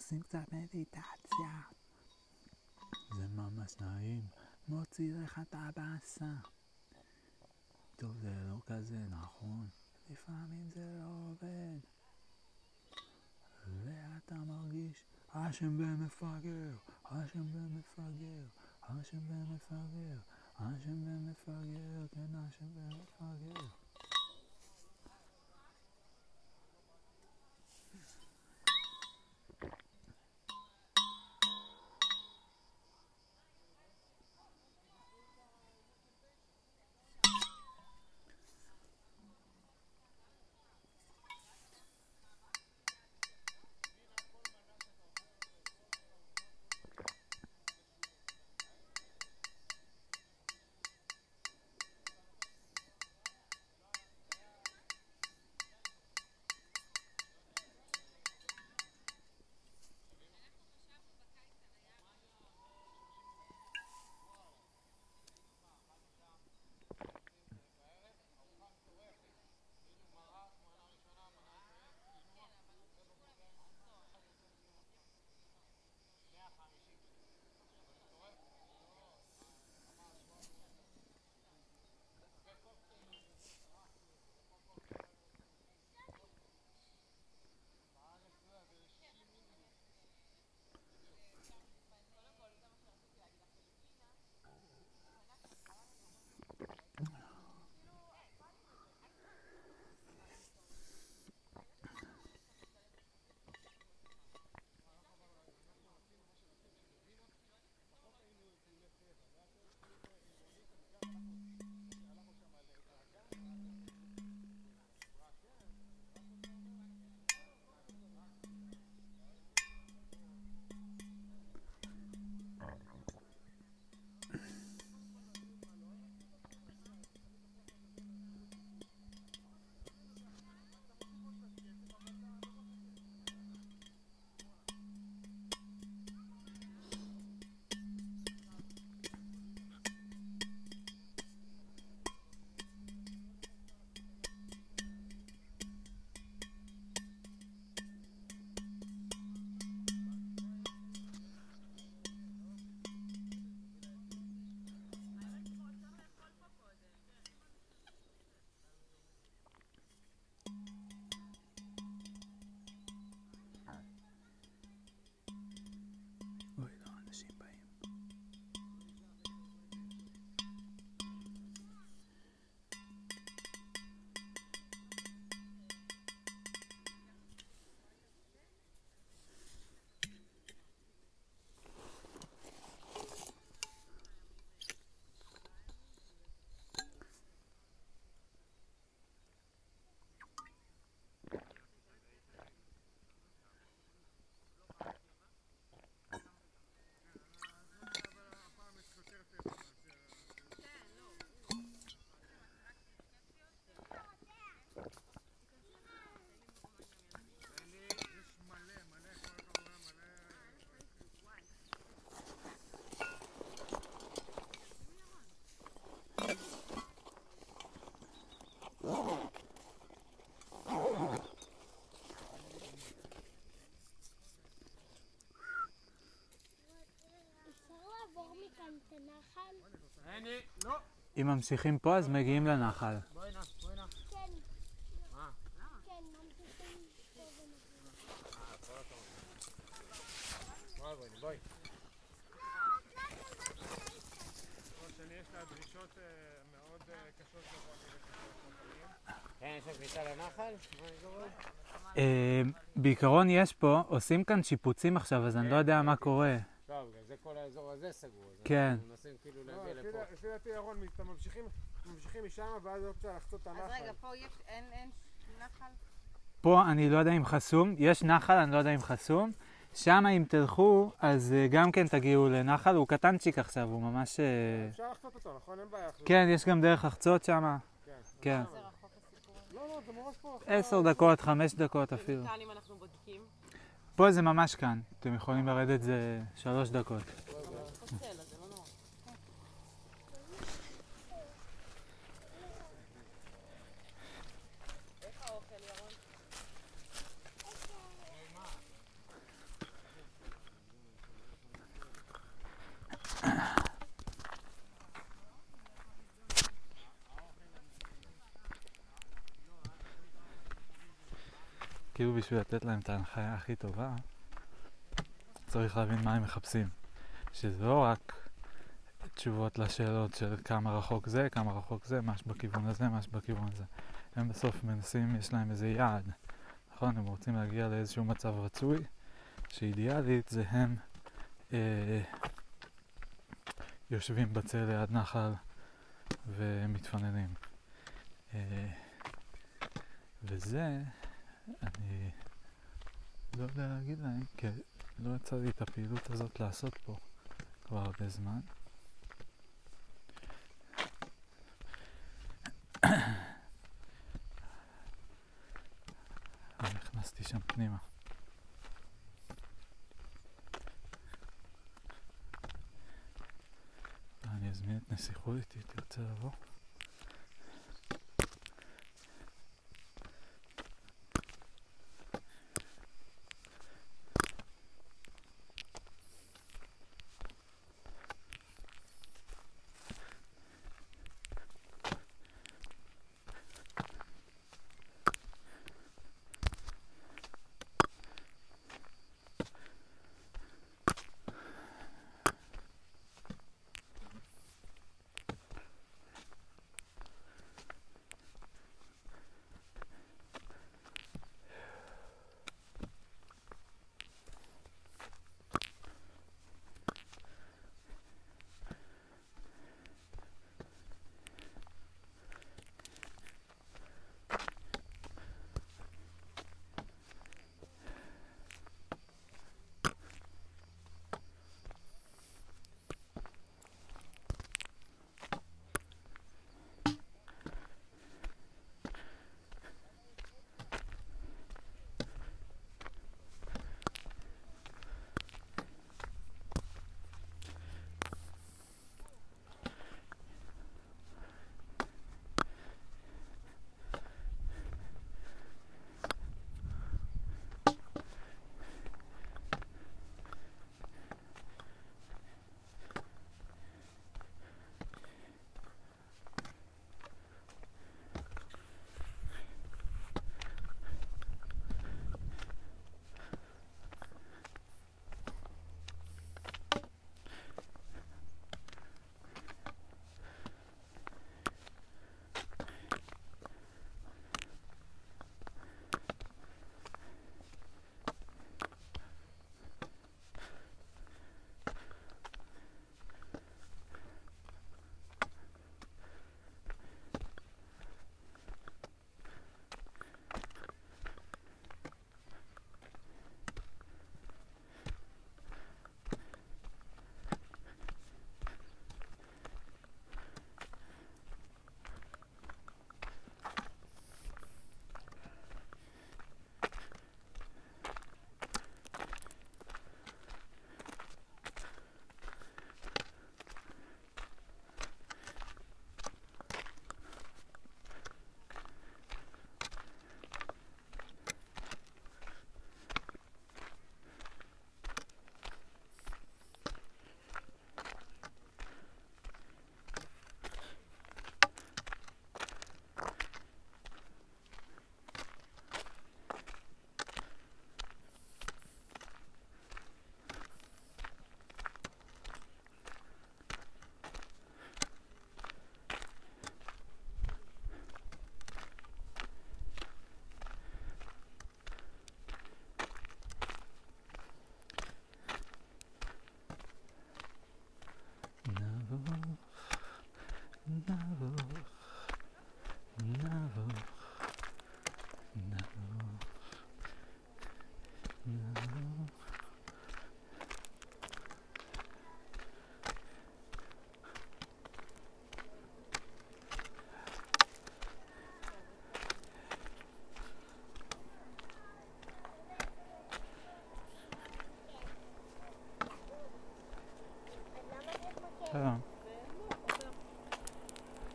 עושים קצת מדיטציה. זה ממש נעים, מוציא לך את הבאסה. טוב, זה לא כזה נכון, לפעמים זה לא עובד. ואתה מרגיש אשם ומפגר, אשם ומפגר, אשם ומפגר, אשם ומפגר, כן אשם ומפגר.
כניסה לנחל? מה אני קורא?
אה, בעיקרון יש פה, עושים כאן שיפוצים עכשיו, אז אני לא יודע מה קורה.
לא, בגלל זה כל האזור הזה סגור. אז
כן.
אנחנו מנסים כאילו
לא,
להגיע
לפי
לפה.
ירון, אתם ממשיכים ממשיכים משם ואז אופציה לחצות את
אז
הנחל.
רגע, פה יש, אין, אין נחל?
פה אני לא יודע אם חסום, יש נחל, אני לא יודע אם חסום. שם אם תלכו, אז אה, גם כן תגיעו לנחל, הוא קטנצ'יק עכשיו, הוא ממש... אה,
אפשר לחצות אותו, נכון? אין בעיה.
כן, יש גם דרך לחצות שם.
כן.
כן.
לא, לא, זה ממש פה.
עשר דקות, חמש דקות אפילו.
וכאן אם אנחנו בודקים,
פה זה ממש כאן, אתם יכולים לרדת זה שלוש דקות.
ממש פוסל, אז זה לא נורא. איך האוכל, ירון?
כאילו בשביל לתת להם את ההנחיה הכי טובה, צריך להבין מה הם מחפשים. שזה לא רק תשובות לשאלות של כמה רחוק זה, כמה רחוק זה, מה שבכיוון הזה, מה שבכיוון הזה. הם בסוף מנסים, יש להם איזה יעד, נכון? הם רוצים להגיע לאיזשהו מצב רצוי, שאידיאלית זה הם אה, יושבים בצל ליד נחל ומתפננים. אה, וזה, אני לא יודע להגיד להם, כי לא יצא לי את הפעילות הזאת לעשות פה כבר הרבה זמן. נכנסתי שם פנימה. אני אזמין את נסיכות איתי, תרצה לבוא?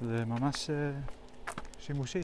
זה ממש אה, שימושי.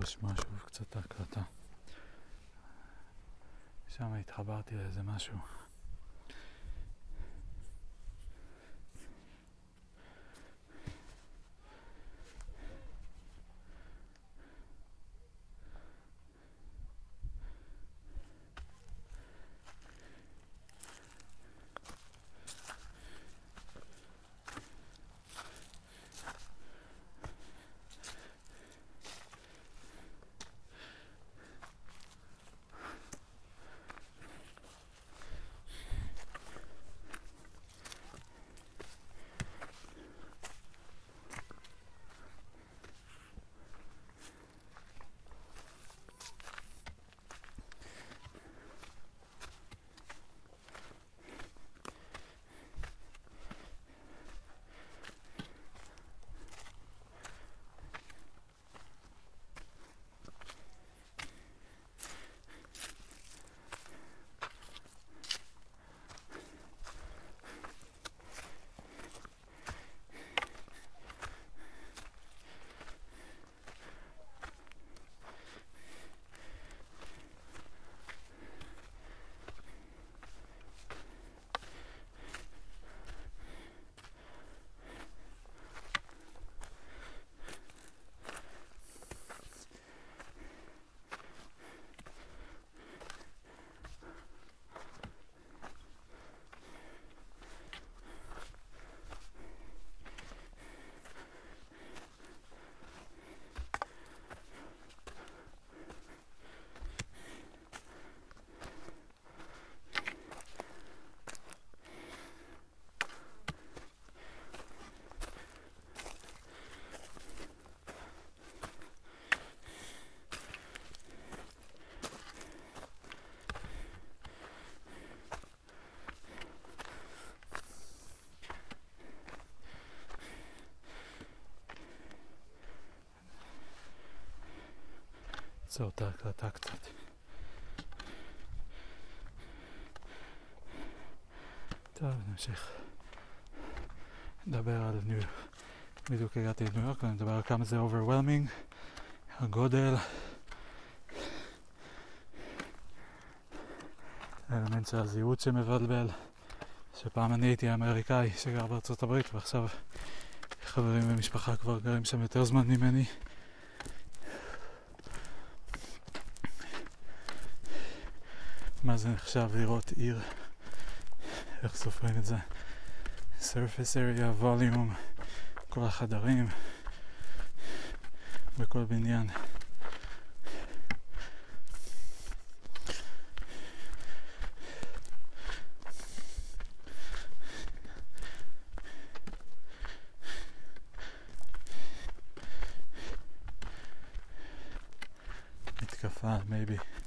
לשמוע שוב קצת ההקלטה. שם התחברתי לאיזה משהו. לעצור את ההקלטה קצת. טוב, נמשיך. נדבר על ניו יורק. בדיוק הגעתי לניו יורק ונדבר על כמה זה overwhelming, הגודל, האלמנט של הזהות שמבלבל, שפעם אני הייתי אמריקאי שגר בארצות הברית ועכשיו חברים ומשפחה כבר גרים שם יותר זמן ממני. זה נחשב לראות עיר? איך סופרים את זה? surface area, volume, כל החדרים בכל בניין. מתקפה, maybe.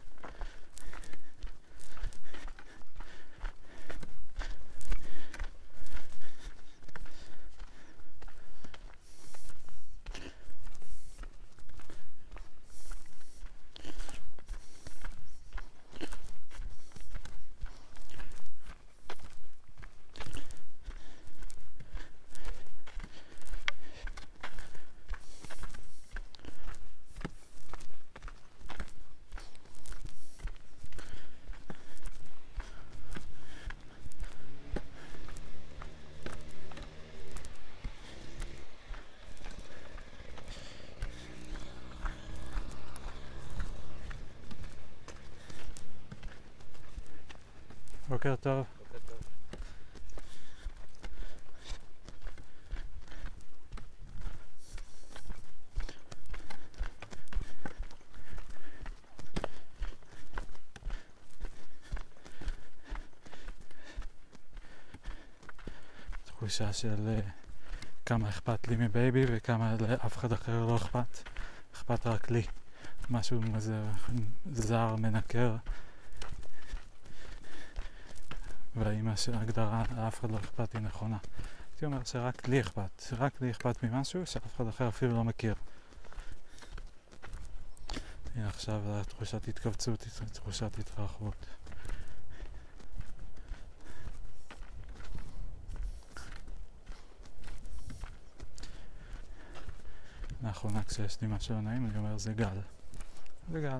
בוקר טוב. תחושה של אה, כמה אכפת לי מבייבי וכמה לאף אחד אחר לא אכפת. אכפת רק לי. משהו כזה זר, מנקר. והאם ההגדרה לאף אחד לא אכפת היא נכונה. הייתי אומר שרק לי אכפת, רק לי אכפת ממשהו שאף אחד אחר אפילו לא מכיר. הנה עכשיו תחושת התכווצות, תחושת התרחבות. לאחרונה כשיש לי משהו לא נעים, אני אומר זה גל. זה גל.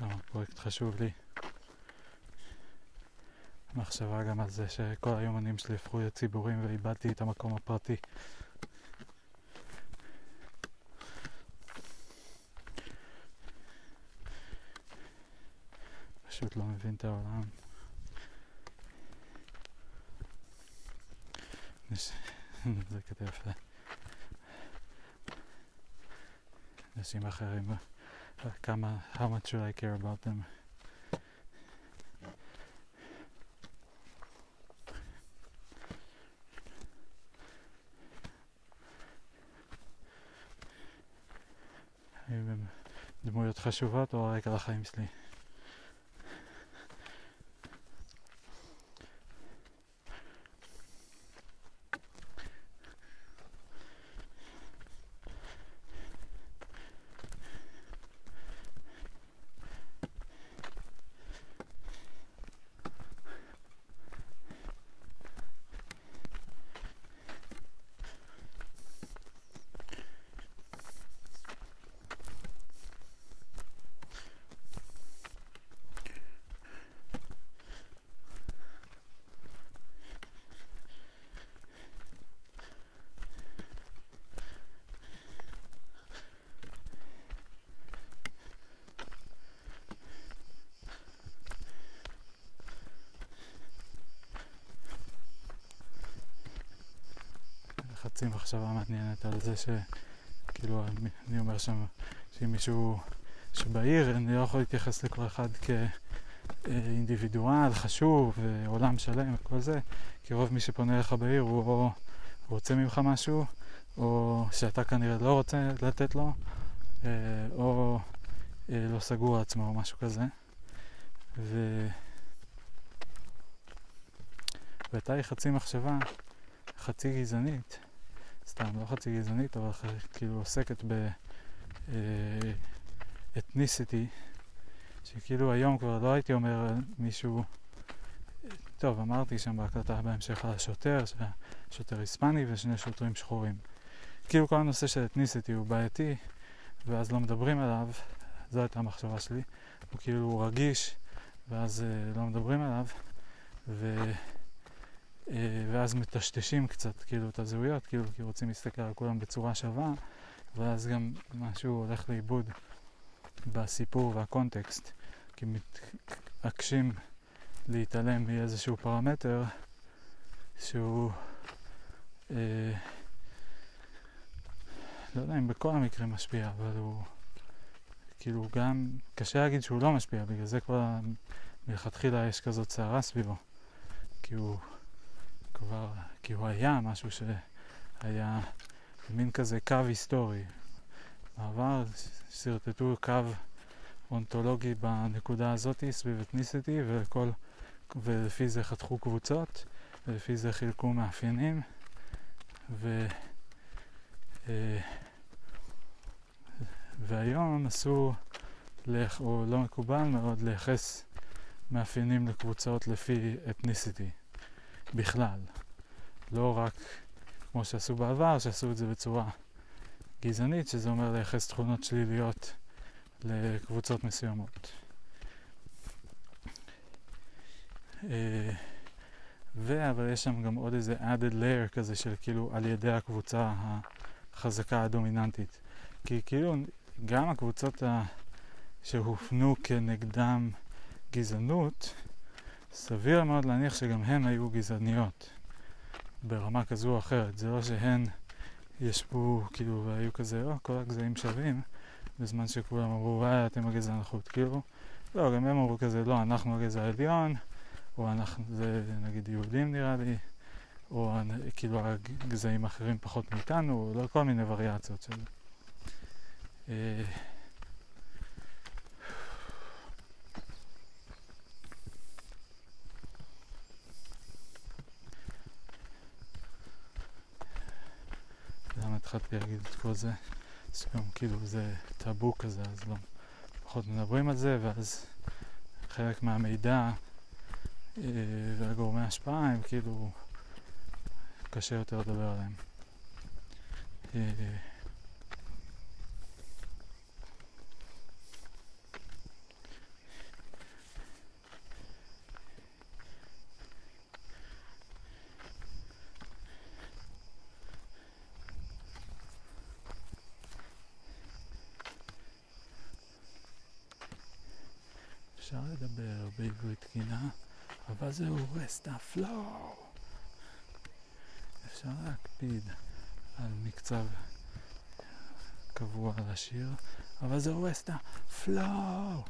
כמה פרויקט חשוב לי. מחשבה גם על זה שכל היומנים שלי הפכו להיות ציבורים ואיבדתי את המקום הפרטי. פשוט לא מבין את העולם. זה כתב. אנשים אחרים כמה, how much should I care about them? האם הם דמויות חשובות או הרקע לחיים שלי? מחשבה מעניינת על זה שכאילו אני- אומר שם שאם מישהו שבעיר אני לא יכול להתייחס לכל אחד כאינדיבידואל חשוב ועולם שלם וכל זה כי רוב מי שפונה אליך בעיר הוא או רוצה ממך משהו או שאתה כנראה לא רוצה לתת לו אה, או אה, לא סגור עצמו או משהו כזה. ו... והייתה לי חצי מחשבה חצי גזענית, סתם לא חצי גזענית, אבל כאילו עוסקת באתניסיטי, שכאילו היום כבר לא הייתי אומר מישהו, טוב אמרתי שם בהקלטה בהמשך על השוטר, שהשוטר היספני ושני שוטרים שחורים. כאילו כל הנושא של אתניסיטי הוא בעייתי, ואז לא מדברים עליו, זו הייתה המחשבה שלי, הוא כאילו רגיש, ואז אה, לא מדברים עליו, ו... אה, ואז מטשטשים קצת כאילו את הזהויות, כאילו כי רוצים להסתכל על כולם בצורה שווה, ואז גם משהו הולך לאיבוד בסיפור והקונטקסט, כי מתעקשים להתעלם מאיזשהו פרמטר שהוא, אה, לא יודע אם בכל המקרים משפיע, אבל הוא כאילו גם, קשה להגיד שהוא לא משפיע, בגלל זה כבר מלכתחילה יש כזאת סערה סביבו, כי הוא כבר, כי הוא היה משהו שהיה מין כזה קו היסטורי. בעבר שרטטו קו אונתולוגי בנקודה הזאת סביב אתניסיטי וכל, ולפי זה חתכו קבוצות ולפי זה חילקו מאפיינים ו, אה, והיום אסור, או לא מקובל מאוד, לייחס מאפיינים לקבוצות לפי אתניסיטי. בכלל. לא רק כמו שעשו בעבר, שעשו את זה בצורה גזענית, שזה אומר לייחס תכונות שליליות לקבוצות מסוימות. אה, ו... אבל יש שם גם עוד איזה added layer כזה של כאילו על ידי הקבוצה החזקה הדומיננטית. כי כאילו גם הקבוצות ה... שהופנו כנגדם גזענות, סביר מאוד להניח שגם הן היו גזעניות ברמה כזו או אחרת. זה לא שהן ישבו כאילו והיו כזה, או, כל הגזעים שווים, בזמן שכולם אמרו, וואי, אתם הגזע הנחות. כאילו, לא, גם הם אמרו כזה, לא, אנחנו הגזע העליון, או אנחנו, זה נגיד יהודים נראה לי, או כאילו הגזעים האחרים פחות מאיתנו, לא כל מיני וריאציות של זה. אה, למה התחלתי להגיד את כל זה? אז גם כאילו זה טאבו כזה, אז לא פחות מדברים על זה, ואז חלק מהמידע אה, והגורמי ההשפעה הם כאילו קשה יותר לדבר עליהם. אה, אפשר לדבר בעברית תקינה, אבל זה הורס את ה flow. אפשר להקפיד על מקצב קבוע לשיר, אבל זה הורס את ה flow.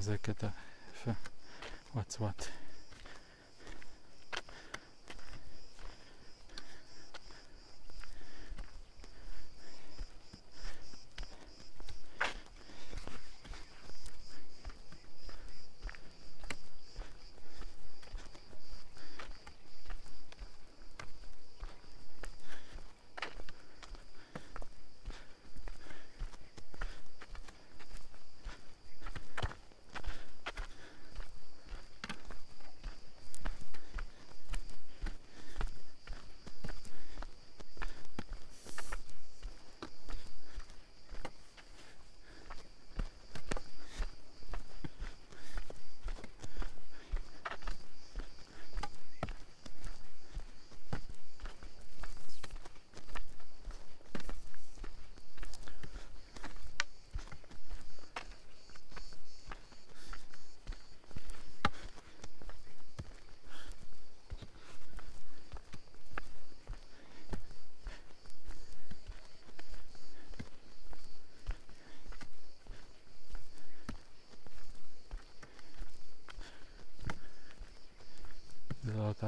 זה קטע יפה. what's what.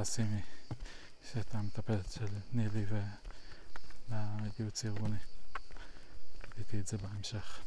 לאותה סימי, שהייתה המטפלת של נילי והייעוץ הארגוני. ראיתי את זה בהמשך.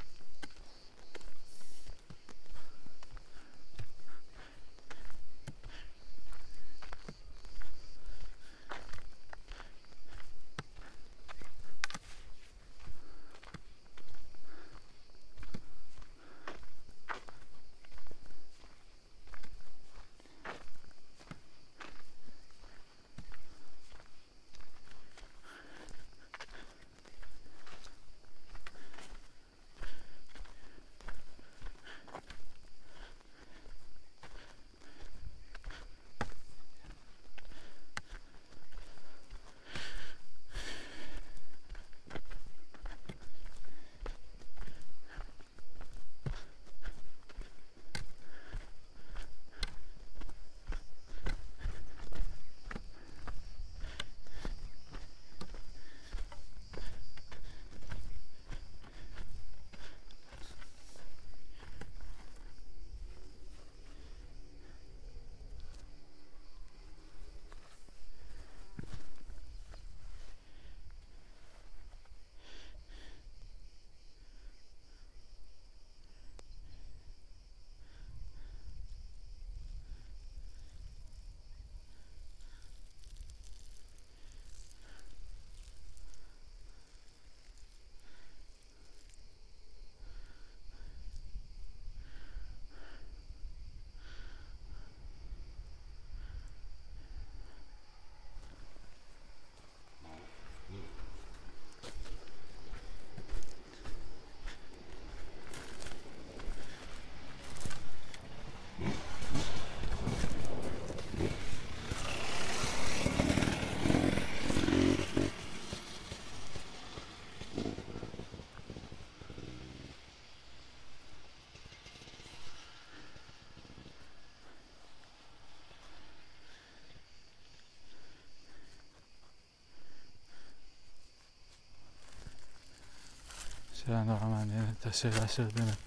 שאלה נורא מעניינת, השאלה של באמת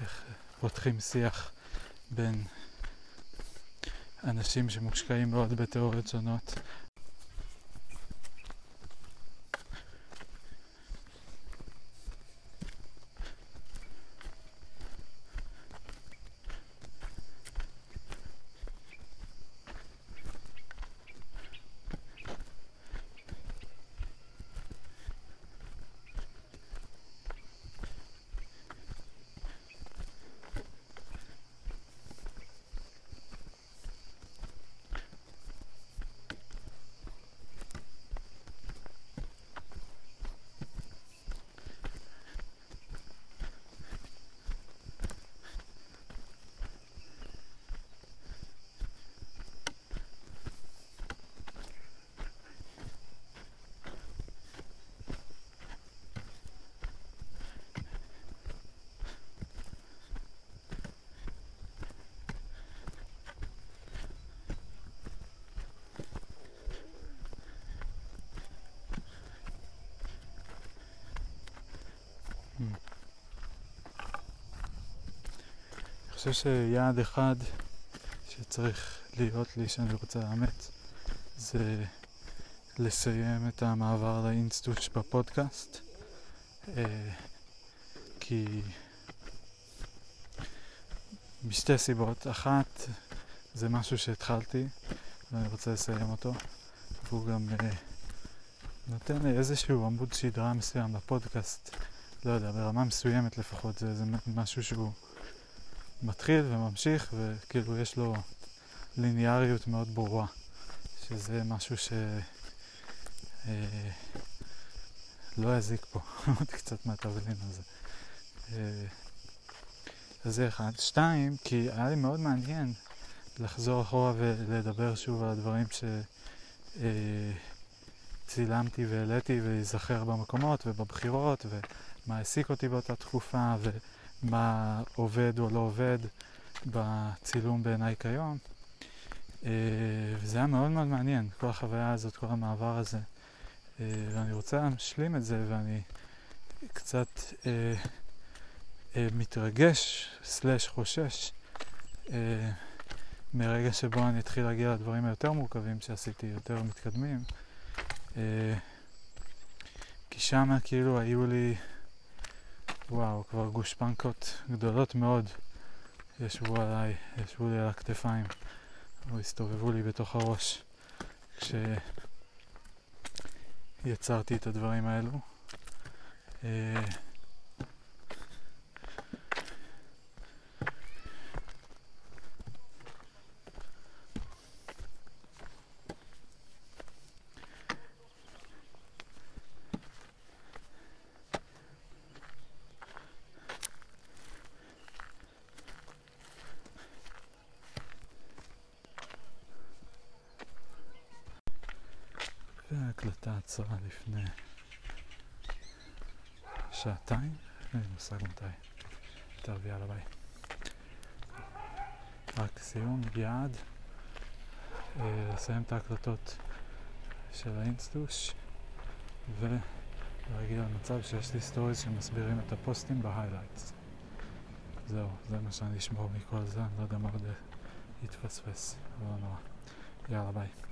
איך פותחים שיח בין אנשים שמושקעים מאוד בתיאוריות שונות. חושב שיעד אחד שצריך להיות לי, שאני רוצה לאמץ, זה לסיים את המעבר לאינסטוש בפודקאסט. אה, כי משתי סיבות. אחת, זה משהו שהתחלתי ואני רוצה לסיים אותו, והוא גם אה, נותן לי איזשהו עמוד שדרה מסוים לפודקאסט. לא יודע, ברמה מסוימת לפחות, זה, זה משהו שהוא מתחיל וממשיך, וכאילו יש לו ליניאריות מאוד ברורה, שזה משהו ש... אה, לא יזיק פה, עוד קצת מהתבלין הזה. אה, אז זה אחד. שתיים, כי היה לי מאוד מעניין לחזור אחורה ולדבר שוב על הדברים שצילמתי והעליתי ולהיזכר במקומות ובבחירות ומה העסיק אותי באותה תקופה ומה עובד או לא עובד בצילום בעיניי כיום. אה, וזה היה מאוד מאוד מעניין, כל החוויה הזאת, כל המעבר הזה. אה, ואני רוצה להשלים את זה ואני קצת אה, מתרגש, סלש חושש, מרגע שבו אני אתחיל להגיע לדברים היותר מורכבים שעשיתי, יותר מתקדמים, כי שמה כאילו היו לי, וואו, כבר גושפנקות גדולות מאוד ישבו עליי, ישבו לי על הכתפיים, או הסתובבו לי בתוך הראש כשיצרתי את הדברים האלו. אה, וההקלטה עצרה לפני שעתיים, אין לי מושג מתי. טוב, יאללה ביי. רק סיום, יעד, לסיים את ההקלטות של האינסטוש ולהגיע למצב שיש לי סטוריז שמסבירים את הפוסטים ב highlights. זהו, זה מה שאני אשמור מכל זה, אני לא יודע מה עוד יתפספס, לא נורא. יאללה ביי.